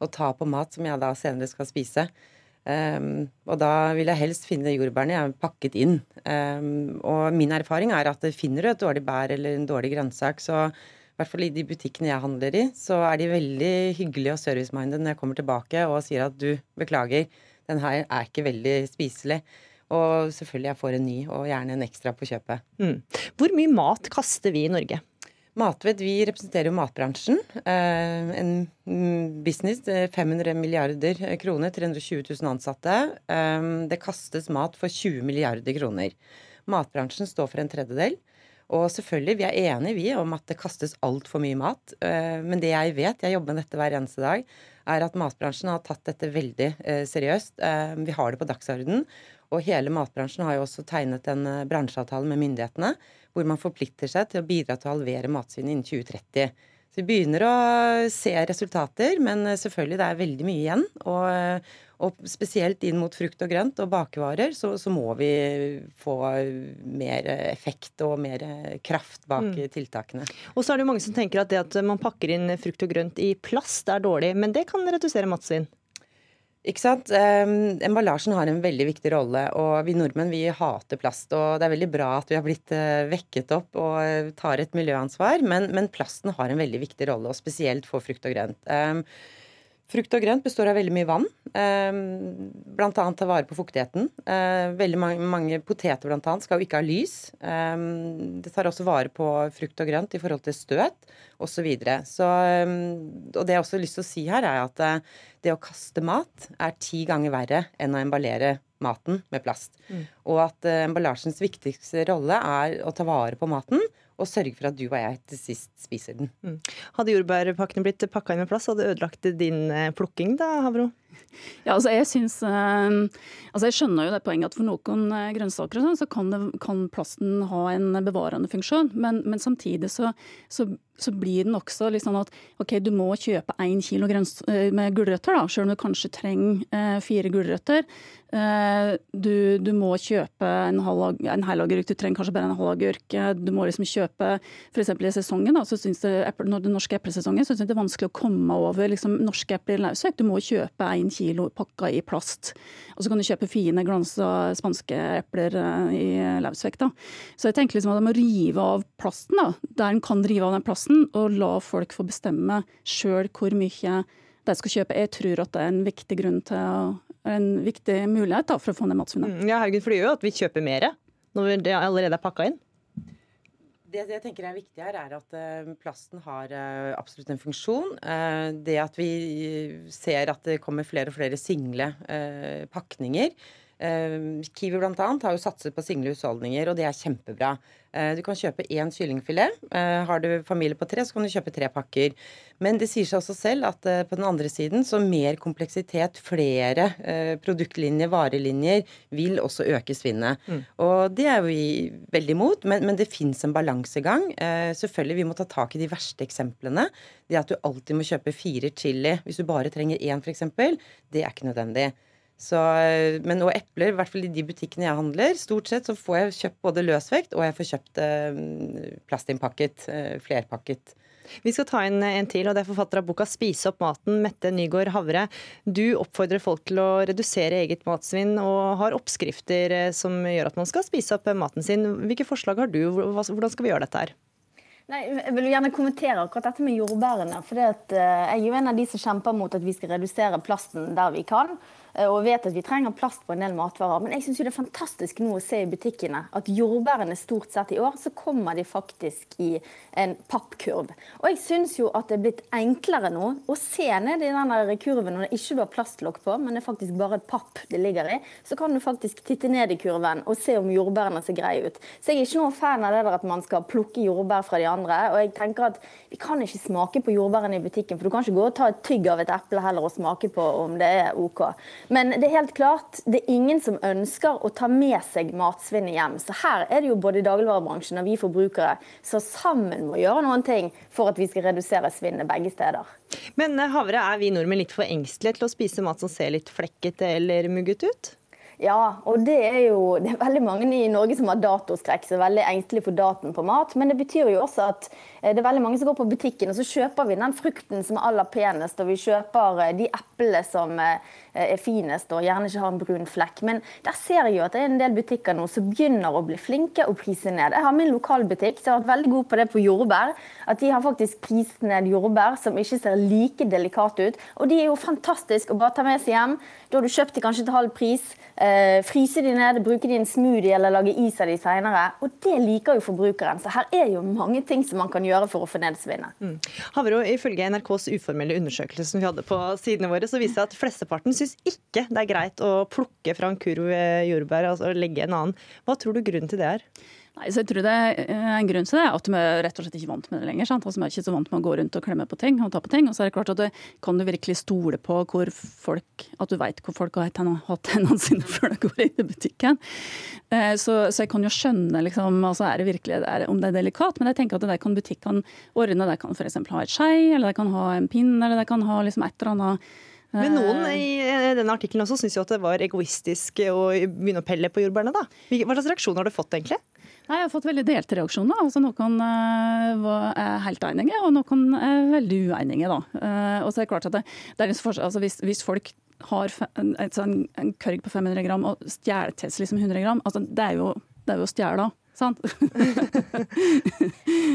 Å ta på mat som jeg da senere skal spise. Um, og da vil jeg helst finne jordbærene jeg har pakket inn. Um, og min erfaring er at finner du et dårlig bær eller en dårlig grønnsak, så i hvert fall i de butikkene jeg handler i, så er de veldig hyggelige og service-minded når jeg kommer tilbake og sier at du, beklager, den her er ikke veldig spiselig. Og selvfølgelig jeg får en ny, og gjerne en ekstra på kjøpet. Mm. Hvor mye mat kaster vi i Norge? Matvett, vi representerer jo matbransjen. Eh, en business, 500 milliarder kroner, 320 000 ansatte. Eh, det kastes mat for 20 milliarder kroner. Matbransjen står for en tredjedel. Og selvfølgelig, vi er enige vi om at det kastes altfor mye mat. Eh, men det jeg vet, jeg jobber med dette hver eneste dag, er at matbransjen har tatt dette veldig seriøst. Vi har det på dagsordenen. Og hele matbransjen har jo også tegnet en bransjeavtale med myndighetene hvor man forplikter seg til å bidra til å halvere matsvinnet innen 2030. Så vi begynner å se resultater, men selvfølgelig det er veldig mye igjen. Og, og spesielt inn mot frukt og grønt og bakevarer, så, så, må vi få mer effekt og mer kraft bak mm. tiltakene. Og så er det jo mange som tenker at det at man pakker inn frukt og grønt i plast er dårlig, men det kan redusere matsvinn? Ikke sant? Um, emballasjen har en veldig viktig rolle, og vi nordmenn vi hater plast. Og det er veldig bra at vi har blitt uh, vekket opp og tar et miljøansvar, men, men, plasten har en veldig viktig rolle, og spesielt for frukt og grønt. Um, Frukt og grønt består av veldig mye vann. Ehm, bl.a. ta vare på fuktigheten. Ehm, veldig mange, mange poteter annet, skal jo ikke ha lys. Ehm, det tar også vare på frukt og grønt i forhold til støt osv. Så videre. så, og det jeg også har lyst til å si her, er at eh, det å kaste mat er ti ganger verre enn å emballere maten med plast. Mm. Og at uh, emballasjens viktigste rolle er å ta vare på maten og sørge for at du og jeg til sist spiser den. Mm. Hadde jordbærpakkene blitt pakka inn med plass, hadde det ødelagt din eh, plukking da, Havro? Ja, altså jeg synes, uh, altså jeg skjønner jo det poenget at for noen uh, grønnsaker sånn, så kan, det, kan, plasten ha en bevarende funksjon, men, men samtidig så, så, så, blir den også litt sånn at ok, du må kjøpe én kilo uh, med gulrøtter, da, selv om du kanskje trenger fire gulrøtter. Du, du, må kjøpe en, halv, en halv agurk, du trenger kanskje bare en halv agurk. Du må liksom kjøpe f.eks. i sesongen, da, så synes det, når den norske eplesesongen, så syns jeg det er vanskelig å komme over liksom, norske epler i løsvekt. Du må kjøpe en kilo pakka i plast. Og så kan du kjøpe fine glansa spanske epler eh, i løsvekt. Så jeg tenker liksom at de må rive av plasten, da, der en kan rive av den plasten, og la folk få bestemme sjøl hvor mye de skal kjøpe. Jeg tror at det er en viktig grunn til å, en viktig mulighet da, for å få ned matsvinnet. Mm, ja, Haugen, for det gjør jo at vi kjøper mer når det allerede er pakka inn. Det jeg tenker er viktig her, er at uh, plasten har uh, absolutt en funksjon. Uh, det at vi ser at det kommer flere og flere single pakninger. Kiwi bl.a. har jo satset på single husholdninger, og det er kjempebra. Eh, du kan kjøpe én kyllingfilet. Eh, har du familie på tre, så kan du kjøpe tre pakker. Men det sier seg også selv at eh, på den andre siden så mer kompleksitet, flere produktlinjer, varelinjer, vil også øke svinnet. Mm. Og det er vi veldig imot, men, men det fins en balansegang. Selvfølgelig, vi må ta tak i de verste eksemplene. Det at du alltid må kjøpe fire chili hvis du bare trenger én, f.eks., det er ikke nødvendig. Så, men nå epler, i hvert fall i de butikkene jeg handler, stort sett så får jeg kjøpt både løsvekt og jeg får kjøpt eh, plastinnpakket, eh, flerpakket. Vi skal ta inn en til, og det er forfatter av boka 'Spise opp maten', Mette Nygaard Havre. Du oppfordrer folk til å redusere eget matsvinn, og har oppskrifter eh, som gjør at man skal spise opp maten sin. Hvilke forslag har du? Hvordan skal vi gjøre dette her? Nei, jeg vil gjerne kommentere akkurat dette med jordbærene. for Jeg er jo en av de som kjemper mot at vi skal redusere plasten der vi kan. Eh, og vet at vi trenger plast på en del matvarer. Men jeg syns det er fantastisk nå å se i butikkene at jordbærene stort sett i år så kommer de faktisk i en pappkurv. Og jeg syns jo at det er blitt enklere nå å se ned i den kurven når det ikke har plastlokk på, men det er faktisk bare papp det ligger i. Så kan du faktisk titte ned i kurven og se om jordbærene ser greie ut. Så jeg er ikke noen fan av det der at man skal plukke jordbær fra de andre. Og jeg tenker at vi kan ikke smake på jordbærene i butikken, for du kan ikke gå og ta et tygg av et eple heller og smake på om det er OK. Men det er helt klart, det er ingen som ønsker å ta med seg matsvinnet hjem. Så her er det jo både dagligvarebransjen og vi forbrukere som sammen må gjøre noen ting for at vi skal redusere svinnet begge steder. Men eh, Havre, er vi nordmenn litt for engstelige til å spise mat som ser litt flekkete eller mugget ut? Ja, og det er jo det er veldig mange i Norge som har datoskrekk, så er veldig engstelige for daten på mat. Men det betyr jo også at eh, det er veldig mange som går på butikken og så kjøper vi den frukten som er aller penest, og vi kjøper eh, de eplene som er finest og gjerne ikke har en brun flekk. Men der ser jeg jo at det er en del butikker nå som begynner å bli flinke og prise ned. Jeg har min lokalbutikk som har vært veldig god på det på jordbær. At de har faktisk prist ned jordbær som ikke ser like delikate ut. Og de er jo fantastiske å bare ta med seg hjem. Da har du kjøpt de kanskje til halv pris. Eh, fryse de ned, bruke de i en smoothie eller lage is av de seinere. Og det liker jo forbrukeren. Så her er jo mange ting som man kan gjøre for å få ned svinnet. Mm. Havro, ifølge NRKs uformelle undersøkelse som vi hadde på sidene våre, så viser det at flesteparten syns ikke det er greit å plukke fra en kurv jordbær og altså legge en annen. Hva tror du grunnen til det er? Nei, så jeg tror det er En grunn til det at vi er rett og slett ikke vant med det lenger. sant? Altså, vi er ikke så vant med å gå rundt og klemme på ting og ta på ting. Og så er det klart at du, Kan du virkelig stole på hvor folk, at du vet hvor folk har hatt hendene sine før de går inn i butikken? Eh, så, så, jeg kan jo skjønne liksom, altså er det virkelig er, om det er delikat, men jeg tenker at det kan butikkene ordne. De kan f.eks. ha et skei, eller de kan ha en pinn, eller de kan ha liksom et eller annet men noen eh. i denne artikkelen også syns jo at det var egoistisk å begynne å pelle på jordbærene. da. Hva slags reaksjon har du fått, egentlig? Nei, Jeg har fått veldig delte reaksjoner. Altså, noen er helt enige, og noen er veldig uenige. Da. Og så er det klart at det, det altså, hvis, hvis, folk har en, en, en kørg på 500 gram og stjeler til seg liksom 100 gram, altså, det er jo, det er jo å stjele. Sant?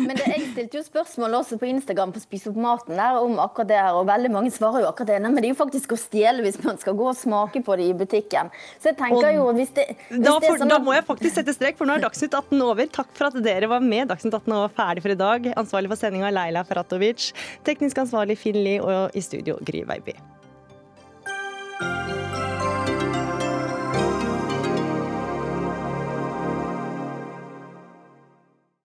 Men det, jeg stilte jo spørsmål også på Instagram på Spis opp maten der om akkurat det her, og veldig mange svarer jo akkurat det. Men det er jo faktisk å stjele hvis man skal gå og smake på det i butikken. Så jeg tenker og jo hvis det, hvis da, det er sånn at... da, må jeg faktisk sette strek, for nå er Dagsnytt 18 over. Takk for at dere var med. Dagsnytt 18 er ferdig for i dag. Ansvarlig for sendinga Leila Ferratovic. Teknisk ansvarlig Finn Lie, og i studio Gry Veiby.